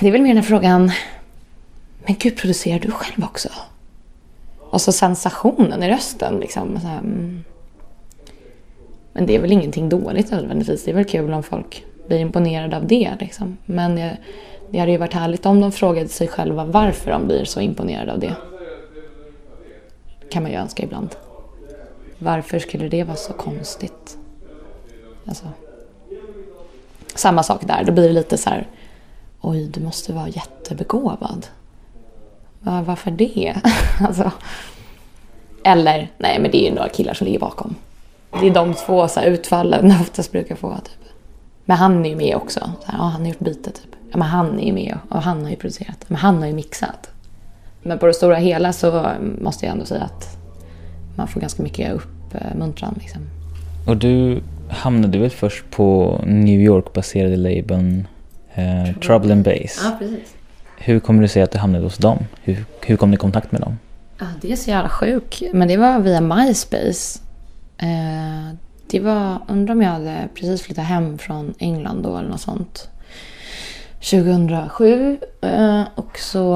Det är väl mer den här frågan... Men gud, producerar du själv också? Och så sensationen i rösten. Liksom. Så här. Mm. Men det är väl ingenting dåligt nödvändigtvis. Det är väl kul om folk blir imponerade av det. Liksom. Men jag, det hade ju varit härligt om de frågade sig själva varför de blir så imponerade av det. kan man ju önska ibland. Varför skulle det vara så konstigt? Alltså. Samma sak där, då blir det lite så här. Oj, du måste vara jättebegåvad. Varför det? alltså. Eller, nej men det är ju några killar som ligger bakom. Det är de två så här, utfallen jag oftast brukar få. Typ. Men han är ju med också. Så här, ja, han har gjort bitet typ. Ja, men han är ju med och han har ju producerat. Men han har ju mixat. Men på det stora hela så måste jag ändå säga att man får ganska mycket uppmuntran. Liksom. Och du hamnade väl först på New York-baserade labeln eh, Trouble and Bass? Ja, precis. Hur kommer det sig att du hamnade hos dem? Hur, hur kom ni i kontakt med dem? Ja, det är så jävla sjukt. Men det var via MySpace. Eh, det var, undrar om jag hade precis flyttat hem från England då eller något sånt. 2007. Eh, och så...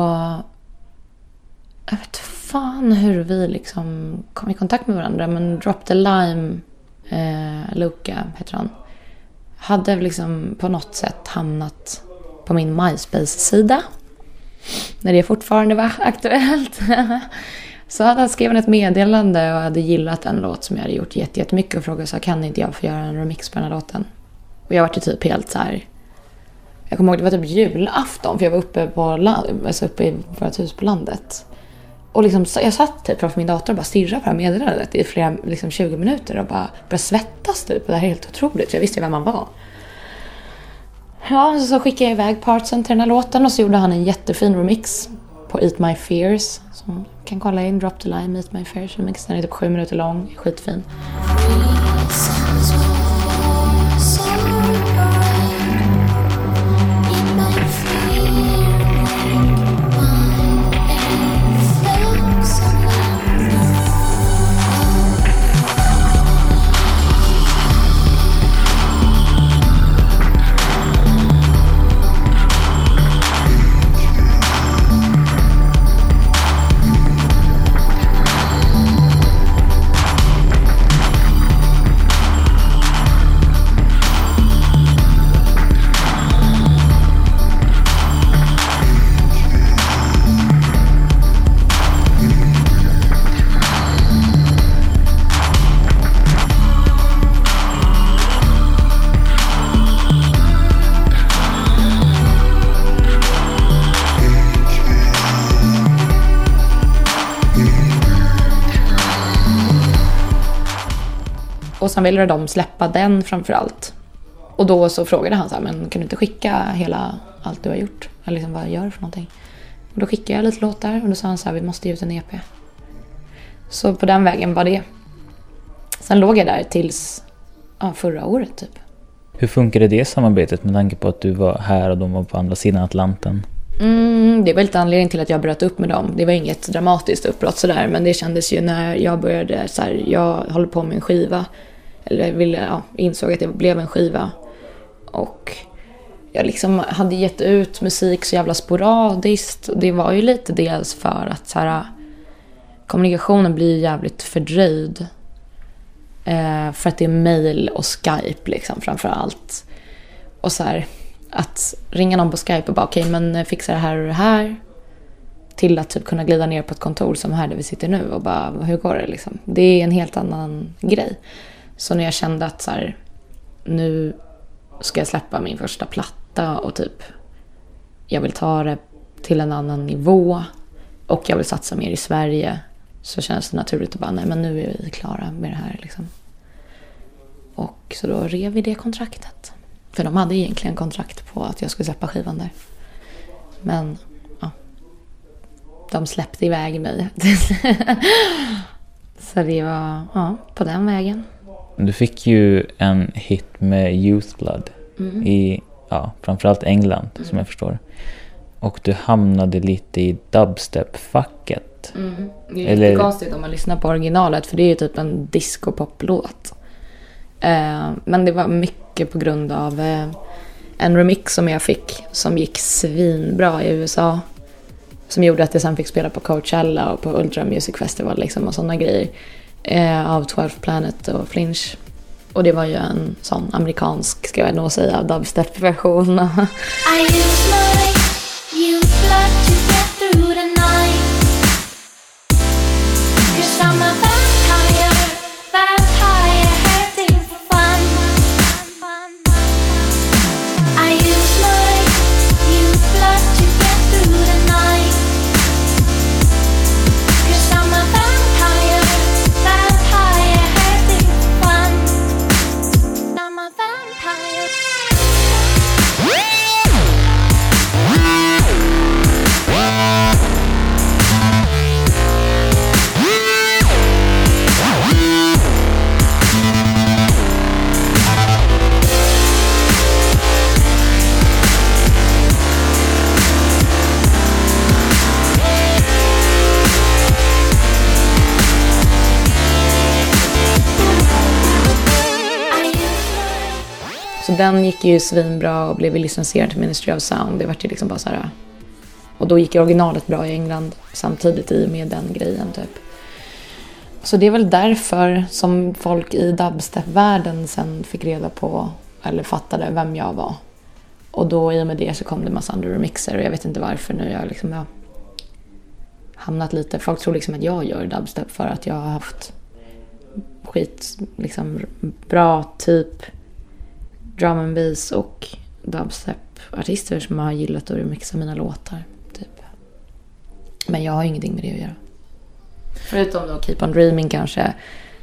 Jag vet fan hur vi liksom kom i kontakt med varandra. Men Drop the Lime, eh, Luca heter han. Hade liksom på något sätt hamnat på min MySpace-sida. När det fortfarande var aktuellt. Så hade han skrivit ett meddelande och hade gillat en låt som jag hade gjort jättemycket och frågade så kan inte jag få göra en remix på den här låten. Och jag var typ helt så här. Jag kommer ihåg det var typ julafton för jag var uppe, på, alltså uppe i vårt hus på landet. Och liksom, jag satt typ framför min dator och bara stirrade på det här meddelandet i flera, liksom 20 minuter och bara började svettas typ. Och det här är helt otroligt för jag visste ju vem han var. Ja, så skickade jag iväg partsen till den här låten och så gjorde han en jättefin remix på Eat My Fears. Som kan kolla in, Drop the Line, Eat My Fears remix. Den är typ sju minuter lång, skitfin. Sen ville de släppa den framför allt. Och då så frågade han så här, men kan du inte skicka hela allt du har gjort? Eller liksom, vad gör du för någonting? Och då skickade jag lite låtar och då sa han så här, vi måste ge ut en EP. Så på den vägen var det. Sen låg jag där tills ja, förra året typ. Hur funkade det samarbetet med tanke på att du var här och de var på andra sidan Atlanten? Mm, det var lite anledningen till att jag bröt upp med dem. Det var inget dramatiskt uppbrott sådär, men det kändes ju när jag började så här, jag håller på med en skiva eller ville, ja, insåg att det blev en skiva. Och jag liksom hade gett ut musik så jävla sporadiskt. Och det var ju lite dels för att så här, kommunikationen blir jävligt fördröjd. Eh, för att det är mail och Skype liksom framför allt. Och så här, att ringa någon på Skype och bara okej okay, men eh, fixa det här och det här. Till att typ kunna glida ner på ett kontor som här där vi sitter nu och bara hur går det liksom. Det är en helt annan grej. Så när jag kände att så här, nu ska jag släppa min första platta och typ jag vill ta det till en annan nivå och jag vill satsa mer i Sverige så kändes det naturligt att bara nej men nu är vi klara med det här liksom. Och så då rev vi det kontraktet. För de hade egentligen kontrakt på att jag skulle släppa skivan där. Men ja, de släppte iväg mig. så det var ja, på den vägen. Du fick ju en hit med Youth Blood mm. i ja, framförallt England mm. som jag förstår. Och du hamnade lite i dubstep-facket. Mm. Det är Eller... jättekonstigt om man lyssnar på originalet för det är ju typ en disco-pop-låt. Eh, men det var mycket på grund av eh, en remix som jag fick som gick svinbra i USA. Som gjorde att jag sen fick spela på Coachella och på Ultra Music Festival liksom och sådana grejer. Eh, av 12 Planet och Flinch. Och det var ju en sån amerikansk, ska jag nog säga, dubstep-version. den gick ju svinbra och blev licensierad till Ministry of Sound. Det var ju liksom bara så här... Och då gick originalet bra i England samtidigt i och med den grejen typ. Så det är väl därför som folk i dubstep-världen sen fick reda på, eller fattade vem jag var. Och då i och med det så kom det massa andra remixer och jag vet inte varför nu. Jag liksom, jag hamnat lite, folk tror liksom att jag gör dubstep för att jag har haft skit, liksom bra typ drum and bass och dubstep-artister som har gillat att remixa mina låtar. Typ. Men jag har ingenting med det att göra. Förutom då Keep On Dreaming kanske.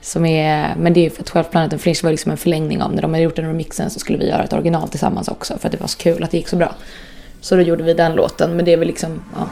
Som är, men det är för att 12 Planet and Fringe var liksom en förlängning av när de hade gjort den remixen så skulle vi göra ett original tillsammans också för att det var så kul att det gick så bra. Så då gjorde vi den låten men det är väl liksom, ja.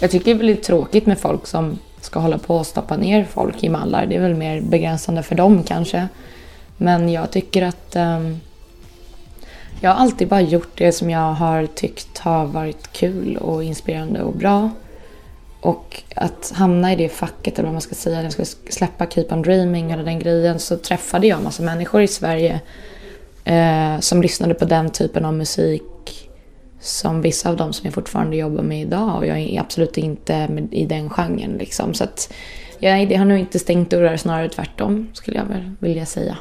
Jag tycker det är lite tråkigt med folk som ska hålla på och stoppa ner folk i mallar. Det är väl mer begränsande för dem kanske. Men jag tycker att um, jag har alltid bara gjort det som jag har tyckt har varit kul och inspirerande och bra. Och att hamna i det facket, eller vad man ska säga, när jag skulle släppa Keep On Dreaming eller den grejen, så träffade jag en massa människor i Sverige eh, som lyssnade på den typen av musik som vissa av dem som jag fortfarande jobbar med idag och jag är absolut inte i den genren liksom. Så att jag det har nog inte stängt dörrar, snarare tvärtom skulle jag väl vilja säga.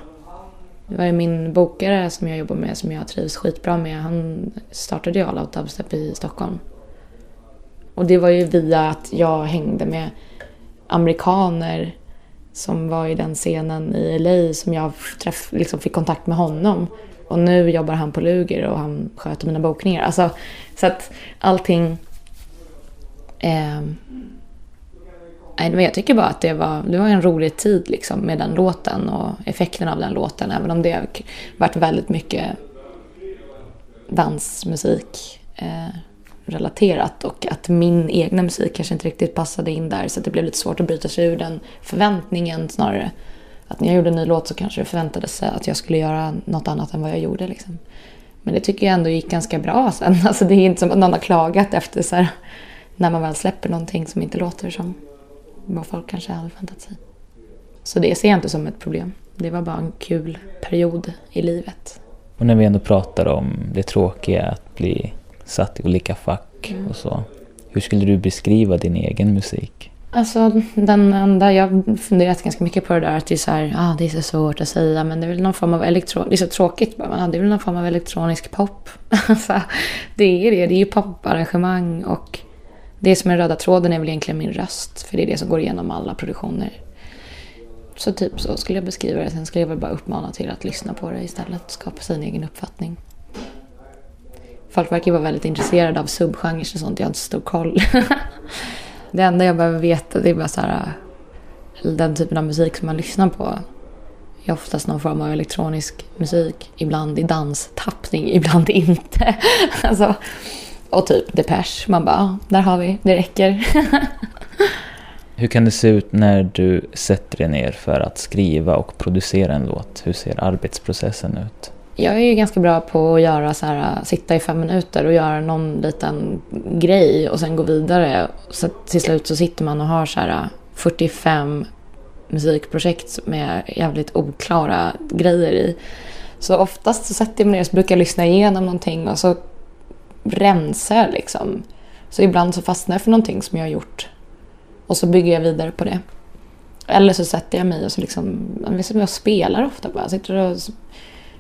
Det var ju min bokare som jag jobbar med som jag trivs skitbra med. Han startade ju All Out Dubstep i Stockholm. Och det var ju via att jag hängde med amerikaner som var i den scenen i LA som jag träff, liksom fick kontakt med honom. Och nu jobbar han på Luger och han sköter mina bokningar. Alltså, så att allting... Eh, nej, men jag tycker bara att det var, det var en rolig tid liksom, med den låten och effekten av den låten. Även om det har varit väldigt mycket dansmusik eh, relaterat och att min egna musik kanske inte riktigt passade in där så det blev lite svårt att bryta sig ur den förväntningen snarare. Att när jag gjorde en ny låt så kanske det förväntades sig att jag skulle göra något annat än vad jag gjorde. Liksom. Men det tycker jag ändå gick ganska bra sen. Alltså det är inte som att någon har klagat efter så här, när man väl släpper någonting som inte låter som vad folk kanske hade förväntat sig. Så det ser jag inte som ett problem. Det var bara en kul period i livet. Och när vi ändå pratar om det tråkiga att bli satt i olika fack mm. och så. Hur skulle du beskriva din egen musik? Alltså den enda, jag har funderat ganska mycket på det där att det är så här, ah, det är så svårt att säga men det är väl någon form av elektro... det är så tråkigt bara, men ah, det är väl någon form av elektronisk pop. alltså, det är det, det är ju poparrangemang och det som är röda tråden är väl egentligen min röst för det är det som går igenom alla produktioner. Så typ så skulle jag beskriva det, sen skulle jag väl bara uppmana till att lyssna på det istället, skapa sin egen uppfattning. Folk verkar vara väldigt intresserade av subgenrer och sånt. Jag har inte så stor koll. det enda jag behöver veta det är bara så här, den typen av musik som man lyssnar på. är oftast någon form av elektronisk musik. Ibland i danstappning, ibland inte. alltså, och typ Depeche. Man bara, där har vi, det räcker. Hur kan det se ut när du sätter dig ner för att skriva och producera en låt? Hur ser arbetsprocessen ut? Jag är ju ganska bra på att göra så här, sitta i fem minuter och göra någon liten grej och sen gå vidare. Så till slut så sitter man och har så här 45 musikprojekt med jävligt oklara grejer i. Så oftast så sätter jag mig ner och brukar jag lyssna igenom någonting och så rensar jag liksom. Så ibland så fastnar jag för någonting som jag har gjort. Och så bygger jag vidare på det. Eller så sätter jag mig och så liksom, jag spelar ofta bara. Jag sitter och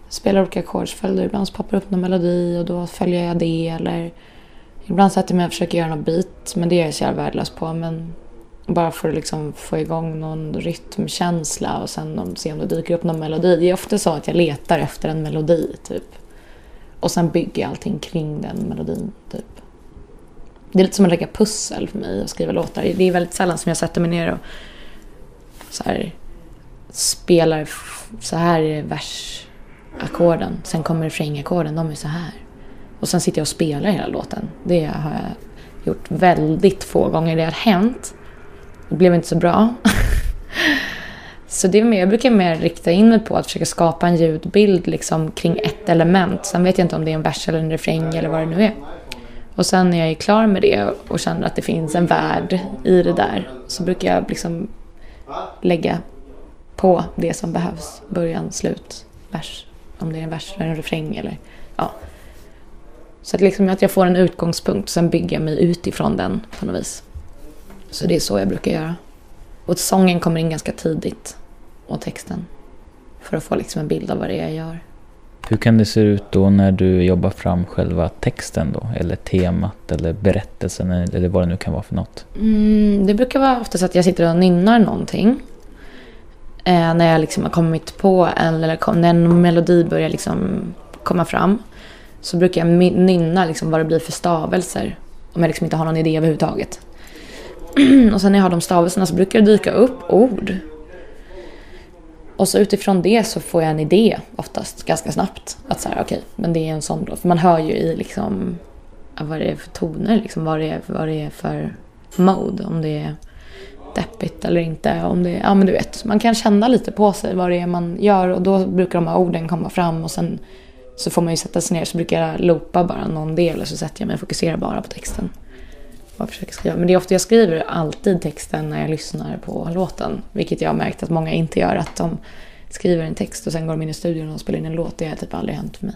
spelar olika ackordsföljder. Ibland så poppar upp någon melodi och då följer jag det. Eller ibland sätter jag mig och försöker göra något beat, men det är jag så jävla värdelös på. Men bara för att liksom få igång någon rytmkänsla och sen se om det dyker upp någon melodi. Det är ofta så att jag letar efter en melodi, typ. Och sen bygger jag allting kring den melodin, typ. Det är lite som att lägga pussel för mig att skriva låtar. Det är väldigt sällan som jag sätter mig ner och så här, spelar så här vers ackorden. Sen kommer refrängackorden, de är så här. Och sen sitter jag och spelar hela låten. Det har jag gjort väldigt få gånger. Det har hänt. Det blev inte så bra. så det är mer, jag brukar mer rikta in mig på att försöka skapa en ljudbild liksom kring ett element. Sen vet jag inte om det är en vers eller en refräng eller vad det nu är. Och sen när jag är klar med det och känner att det finns en värld i det där så brukar jag liksom lägga på det som behövs. Början, slut, vers. Om det är en vers eller en refräng eller ja. Så att, liksom att jag får en utgångspunkt, sen bygger jag mig utifrån den på något vis. Så det är så jag brukar göra. Och sången kommer in ganska tidigt. Och texten. För att få liksom en bild av vad det är jag gör. Hur kan det se ut då när du jobbar fram själva texten då? Eller temat eller berättelsen eller vad det nu kan vara för något? Mm, det brukar vara oftast att jag sitter och nynnar någonting. Eh, när jag liksom har kommit på en, eller när en melodi börjar liksom komma fram. Så brukar jag nynna liksom vad det blir för stavelser. Om jag liksom inte har någon idé överhuvudtaget. och sen när jag har de stavelserna så brukar det dyka upp ord. Och så utifrån det så får jag en idé oftast ganska snabbt. Att så okej, okay, men det är en sån då. För man hör ju i liksom vad det är för toner, liksom, vad, det är, vad det är för mode. Om det är deppigt eller inte. Om det, ja men du vet, man kan känna lite på sig vad det är man gör och då brukar de här orden komma fram och sen så får man ju sätta sig ner så brukar jag loopa bara någon del och så sätter jag mig och fokuserar bara på texten. Och försöker skriva. Men det är ofta jag skriver alltid texten när jag lyssnar på låten. Vilket jag har märkt att många inte gör. Att de skriver en text och sen går de in i studion och spelar in en låt. Det har typ aldrig hänt för mig.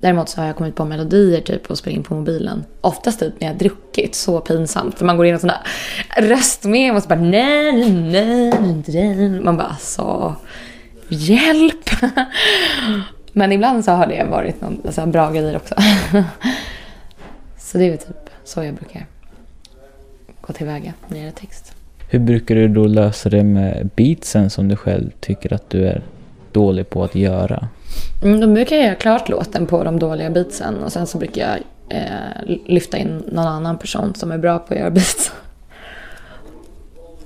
Däremot så har jag kommit på melodier typ och spelat in på mobilen. Oftast typ när jag har druckit, så pinsamt. För man går in och sådana röstmem och så bara nej, nej, nej. Man bara så hjälp. Men ibland så har det varit någon alltså, bra grejer också. så det är väl typ så jag brukar. gå tillväga när det gäller text. Hur brukar du då lösa det med beatsen som du själv tycker att du är dålig på att göra? Mm, då brukar jag göra klart låten på de dåliga beatsen och sen så brukar jag eh, lyfta in någon annan person som är bra på att göra beats.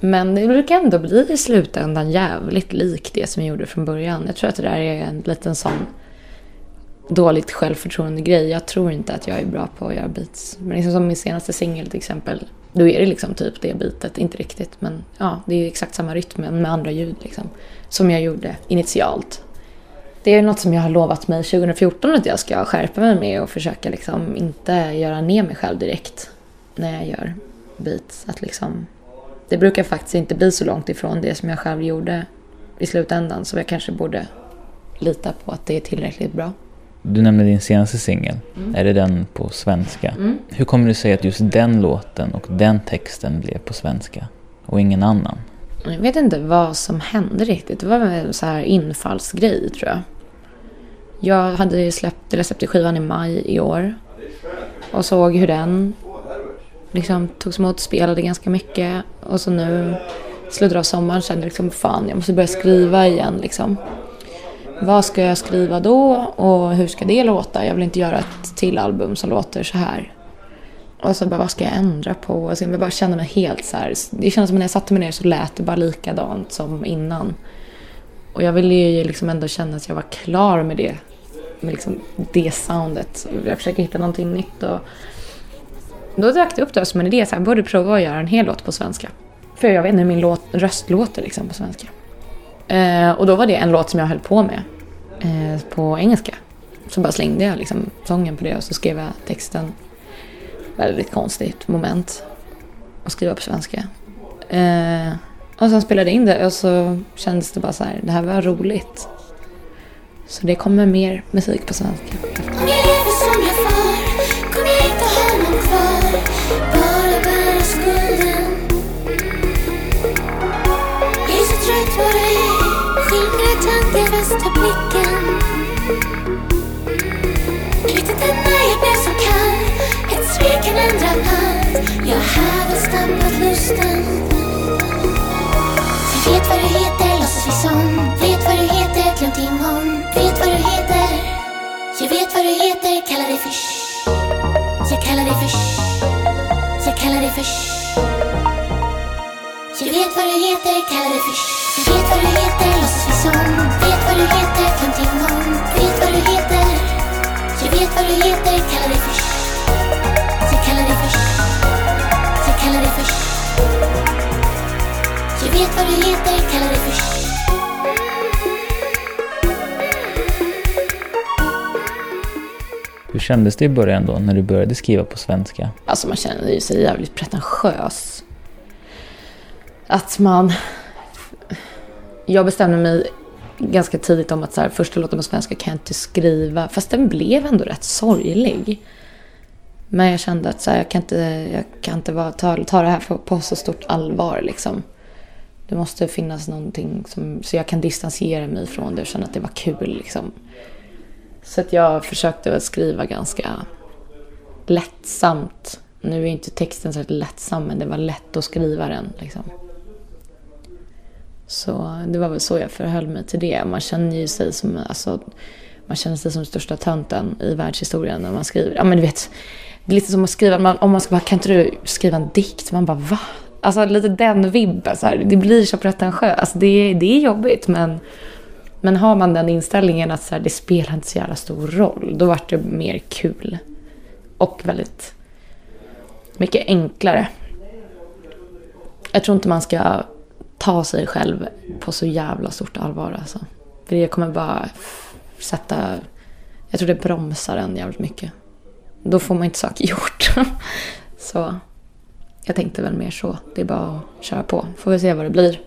Men det brukar ändå bli i slutändan jävligt likt det som jag gjorde från början. Jag tror att det där är en liten sån dåligt självförtroende grej. Jag tror inte att jag är bra på att göra beats. Men liksom som min senaste singel till exempel. Då är det liksom typ det bitet. Inte riktigt men ja, det är exakt samma rytm men med andra ljud liksom. Som jag gjorde initialt. Det är något som jag har lovat mig 2014 att jag ska skärpa mig med och försöka liksom inte göra ner mig själv direkt när jag gör beats. Att liksom, det brukar faktiskt inte bli så långt ifrån det som jag själv gjorde i slutändan så jag kanske borde lita på att det är tillräckligt bra. Du nämnde din senaste singel. Mm. Är det den på svenska? Mm. Hur kommer det sig att just den låten och den texten blev på svenska och ingen annan? Jag vet inte vad som hände riktigt. Det var en så här infallsgrej tror jag. Jag hade släppt, eller släppte skivan i maj i år. Och såg hur den liksom togs emot, spelade ganska mycket. Och så nu, i slutet av sommaren, kände jag liksom fan, jag måste börja skriva igen liksom. Vad ska jag skriva då och hur ska det låta? Jag vill inte göra ett till album som låter så här. Och så bara, vad ska jag ändra på? Alltså, jag bara kände mig helt så här. Det kändes som när jag satte mig ner så lät det bara likadant som innan. Och jag ville ju liksom ändå känna att jag var klar med det. Med liksom det soundet. Jag försöker hitta någonting nytt. Och då dök det upp det som en idé. Så jag borde prova att göra en hel låt på svenska. För jag vet inte hur min låt, röst låter liksom på svenska. Eh, och då var det en låt som jag höll på med eh, på engelska. Så bara slängde jag liksom sången på det och så skrev jag texten. Väldigt konstigt moment att skriva på svenska. Eh, och sen spelade jag in det och så kändes det bara så här, det här var roligt. Så det kommer mer musik på svenska. Jag Jag hade stampat lusten. Jag vet vad du heter, låtsas vi som Vet vad du heter, glömt imorgon Vet vad du heter. Jag vet vad du heter, kallar dig för Jag kallar dig för Jag kallar dig för Jag vet vad du heter, kallar dig för Jag vet vad du heter, låtsas vi som Vet vad du heter, glömt imorgon Vet vad du heter. Jag vet vad du heter, kallar dig för Jag kallar dig för Jag kallar dig för Jag vet vad du heter, kallar dig för Hur kändes det i början då, när du började skriva på svenska? Alltså man känner sig jävligt pretentiös. Att man... Jag bestämde mig ganska tidigt om att så här, första låten på svenska kan jag inte skriva. Fast den blev ändå rätt sorglig. Men jag kände att så här, jag kan inte, jag kan inte vara, ta, ta det här på så stort allvar. Liksom. Det måste finnas någonting som, så jag kan distansera mig från det och känna att det var kul. Liksom. Så att jag försökte skriva ganska lättsamt. Nu är inte texten så lättsam, men det var lätt att skriva den. Liksom. Så det var väl så jag förhöll mig till det. Man känner ju sig som, alltså, man känner sig som största tönten i världshistorien när man skriver. Ja men du vet, det är lite som att skriva, om man ska bara, kan inte du skriva en dikt? Man bara va? Alltså lite den vibben, så här. det blir så pretentiöst. Alltså, det, det är jobbigt men men har man den inställningen att så här, det spelar inte så jävla stor roll, då vart det mer kul. Och väldigt mycket enklare. Jag tror inte man ska ta sig själv på så jävla stort allvar alltså. För det kommer bara sätta... Jag tror det bromsar en jävligt mycket. Då får man inte saker gjort. så jag tänkte väl mer så. Det är bara att köra på. Får vi se vad det blir.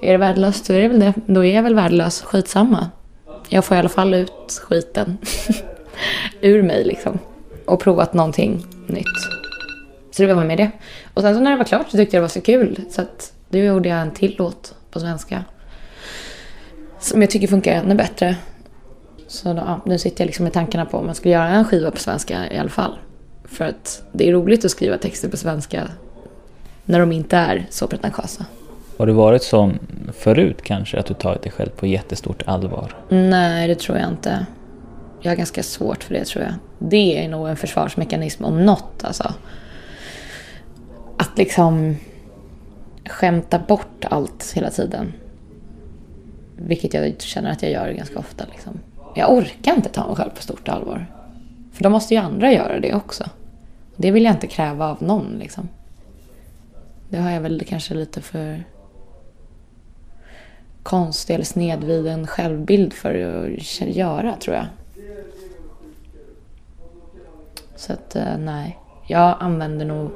Är det värdelöst så är det väl det. Då är jag väl värdelös. Skitsamma. Jag får i alla fall ut skiten ur mig liksom. Och provat någonting nytt. Så det var med det. Och sen så när det var klart så tyckte jag det var så kul. Så att då gjorde jag en till låt på svenska. Som jag tycker funkar ännu bättre. Så då, ja, nu sitter jag liksom med tankarna på om man ska göra en skiva på svenska i alla fall. För att det är roligt att skriva texter på svenska när de inte är så pretentiösa. Har du varit sån förut kanske, att du tagit dig själv på jättestort allvar? Nej, det tror jag inte. Jag har ganska svårt för det tror jag. Det är nog en försvarsmekanism om något alltså. Att liksom skämta bort allt hela tiden. Vilket jag känner att jag gör ganska ofta. Liksom. Jag orkar inte ta mig själv på stort allvar. För då måste ju andra göra det också. Det vill jag inte kräva av någon liksom. Det har jag väl kanske lite för konstig eller snedvriden självbild för att göra tror jag. Så att eh, nej, jag använder nog...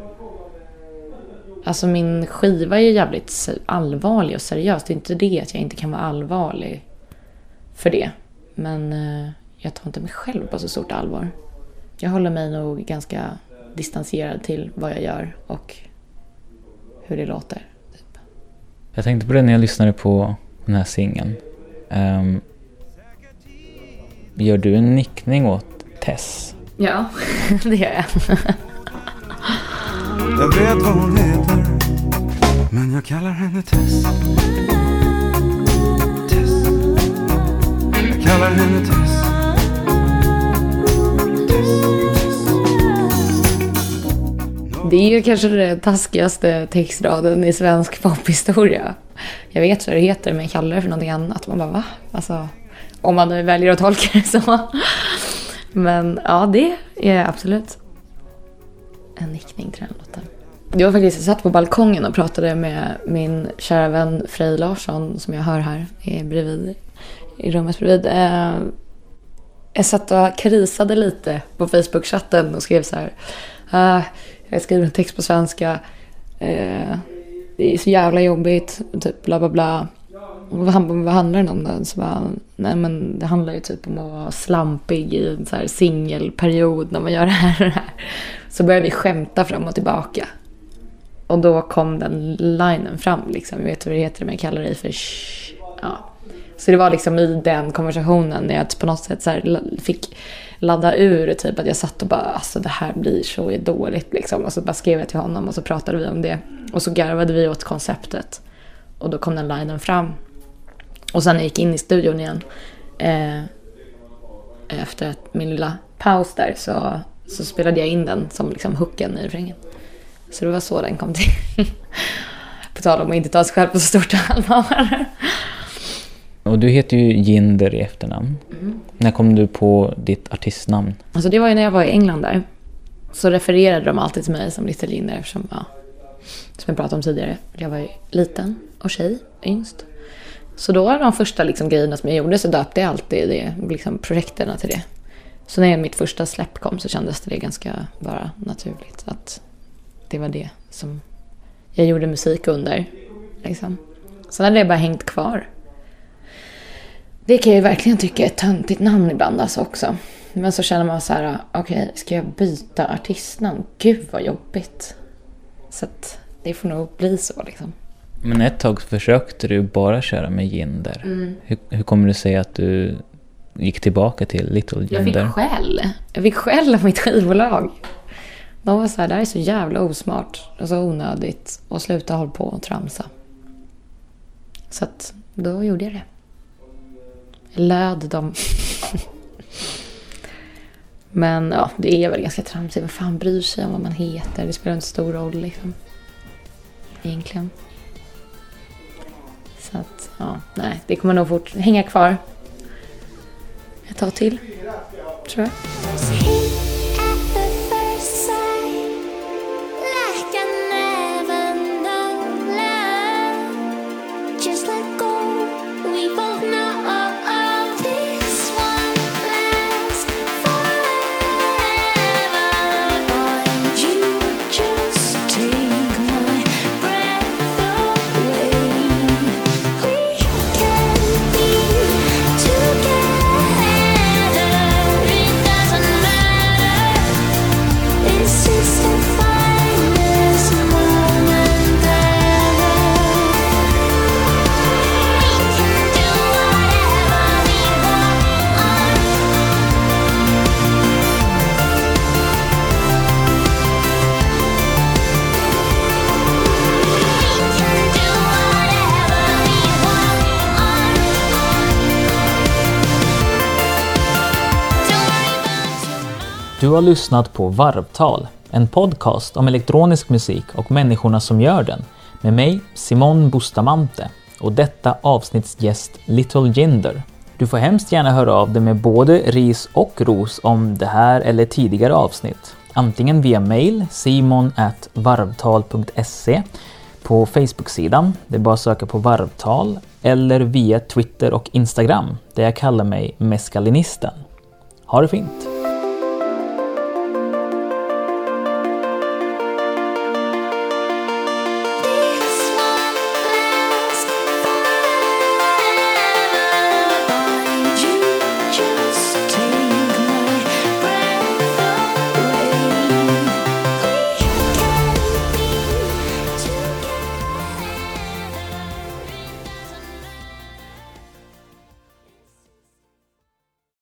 Alltså min skiva är ju jävligt allvarlig och seriös. Det är inte det att jag inte kan vara allvarlig för det. Men eh, jag tar inte mig själv på så stort allvar. Jag håller mig nog ganska distanserad till vad jag gör och hur det låter. Typ. Jag tänkte på det när jag lyssnade på den här singeln. Um, gör du en nickning åt Tess? Ja, det gör jag. jag vet vad hon heter, men jag kallar henne Tess. Tess. Jag kallar henne Tess. Det är ju kanske den taskigaste textraden i svensk pophistoria. Jag vet vad det heter, men jag kallar det för någonting annat. Man bara, va? Alltså, om man nu väljer att tolka det så. Men ja, det är absolut en nickning till den låten. Det var faktiskt, jag satt på balkongen och pratade med min kära vän Frej Larsson som jag hör här bredvid, i rummet bredvid. Eh, jag satt och krisade lite på Facebook-chatten och skrev så här. Uh, jag skriver en text på svenska. Eh, det är så jävla jobbigt. Typ bla bla bla. Och vad, vad handlar det om då? Så bara, nej men det handlar ju typ om att vara slampig i en så här singelperiod när man gör det här och det här. Så började vi skämta fram och tillbaka. Och då kom den linen fram liksom. Jag vet vad det heter men jag kallar dig för. Ja. Så det var liksom i den konversationen när jag på något sätt så fick ladda ur typ att jag satt och bara alltså det här blir så dåligt liksom. Och så bara skrev jag till honom och så pratade vi om det. Och så garvade vi åt konceptet. Och då kom den linen fram. Och sen när jag gick in i studion igen eh, efter min lilla paus där så, så spelade jag in den som liksom hooken i refrängen. Så det var så den kom till. på tal om att inte ta sig själv på så stort allvar. Och du heter ju Jinder i efternamn. Mm. När kom du på ditt artistnamn? Alltså det var ju när jag var i England där. Så refererade de alltid till mig som Little Jinder eftersom, ja, som jag pratade om tidigare. Jag var ju liten och tjej, yngst. Så då var de första liksom, grejerna som jag gjorde så döpte jag alltid det, liksom, projekterna till det. Så när mitt första släpp kom så kändes det ganska bara naturligt att det var det som jag gjorde musik under. Liksom. Sen hade det bara hängt kvar. Det kan jag ju verkligen tycka är ett töntigt namn ibland alltså också. Men så känner man så här, okej, okay, ska jag byta artistnamn? Gud vad jobbigt. Så att det får nog bli så liksom. Men ett tag försökte du bara köra med Jinder. Mm. Hur, hur kommer det sig att du gick tillbaka till Little Jinder? Jag fick skäll. Jag fick skäll av mitt skivbolag. De var så här, det här är så jävla osmart och så onödigt och sluta hålla på och tramsa. Så att då gjorde jag det. Löd dem. Men ja, det är väl ganska tramsigt. Vem fan bryr sig om vad man heter? Det spelar inte stor roll liksom. Egentligen. Så att, ja, nej, det kommer nog fort hänga kvar ett tag till. Tror jag. Har lyssnat på Varvtal, en podcast om elektronisk musik och människorna som gör den med mig, Simon Bustamante och detta avsnitts gäst Little Jinder. Du får hemskt gärna höra av dig med både ris och ros om det här eller tidigare avsnitt. Antingen via mail simon.varvtal.se på Facebook-sidan, det är bara att söka på varvtal, eller via Twitter och Instagram där jag kallar mig Meskalinisten. Ha det fint!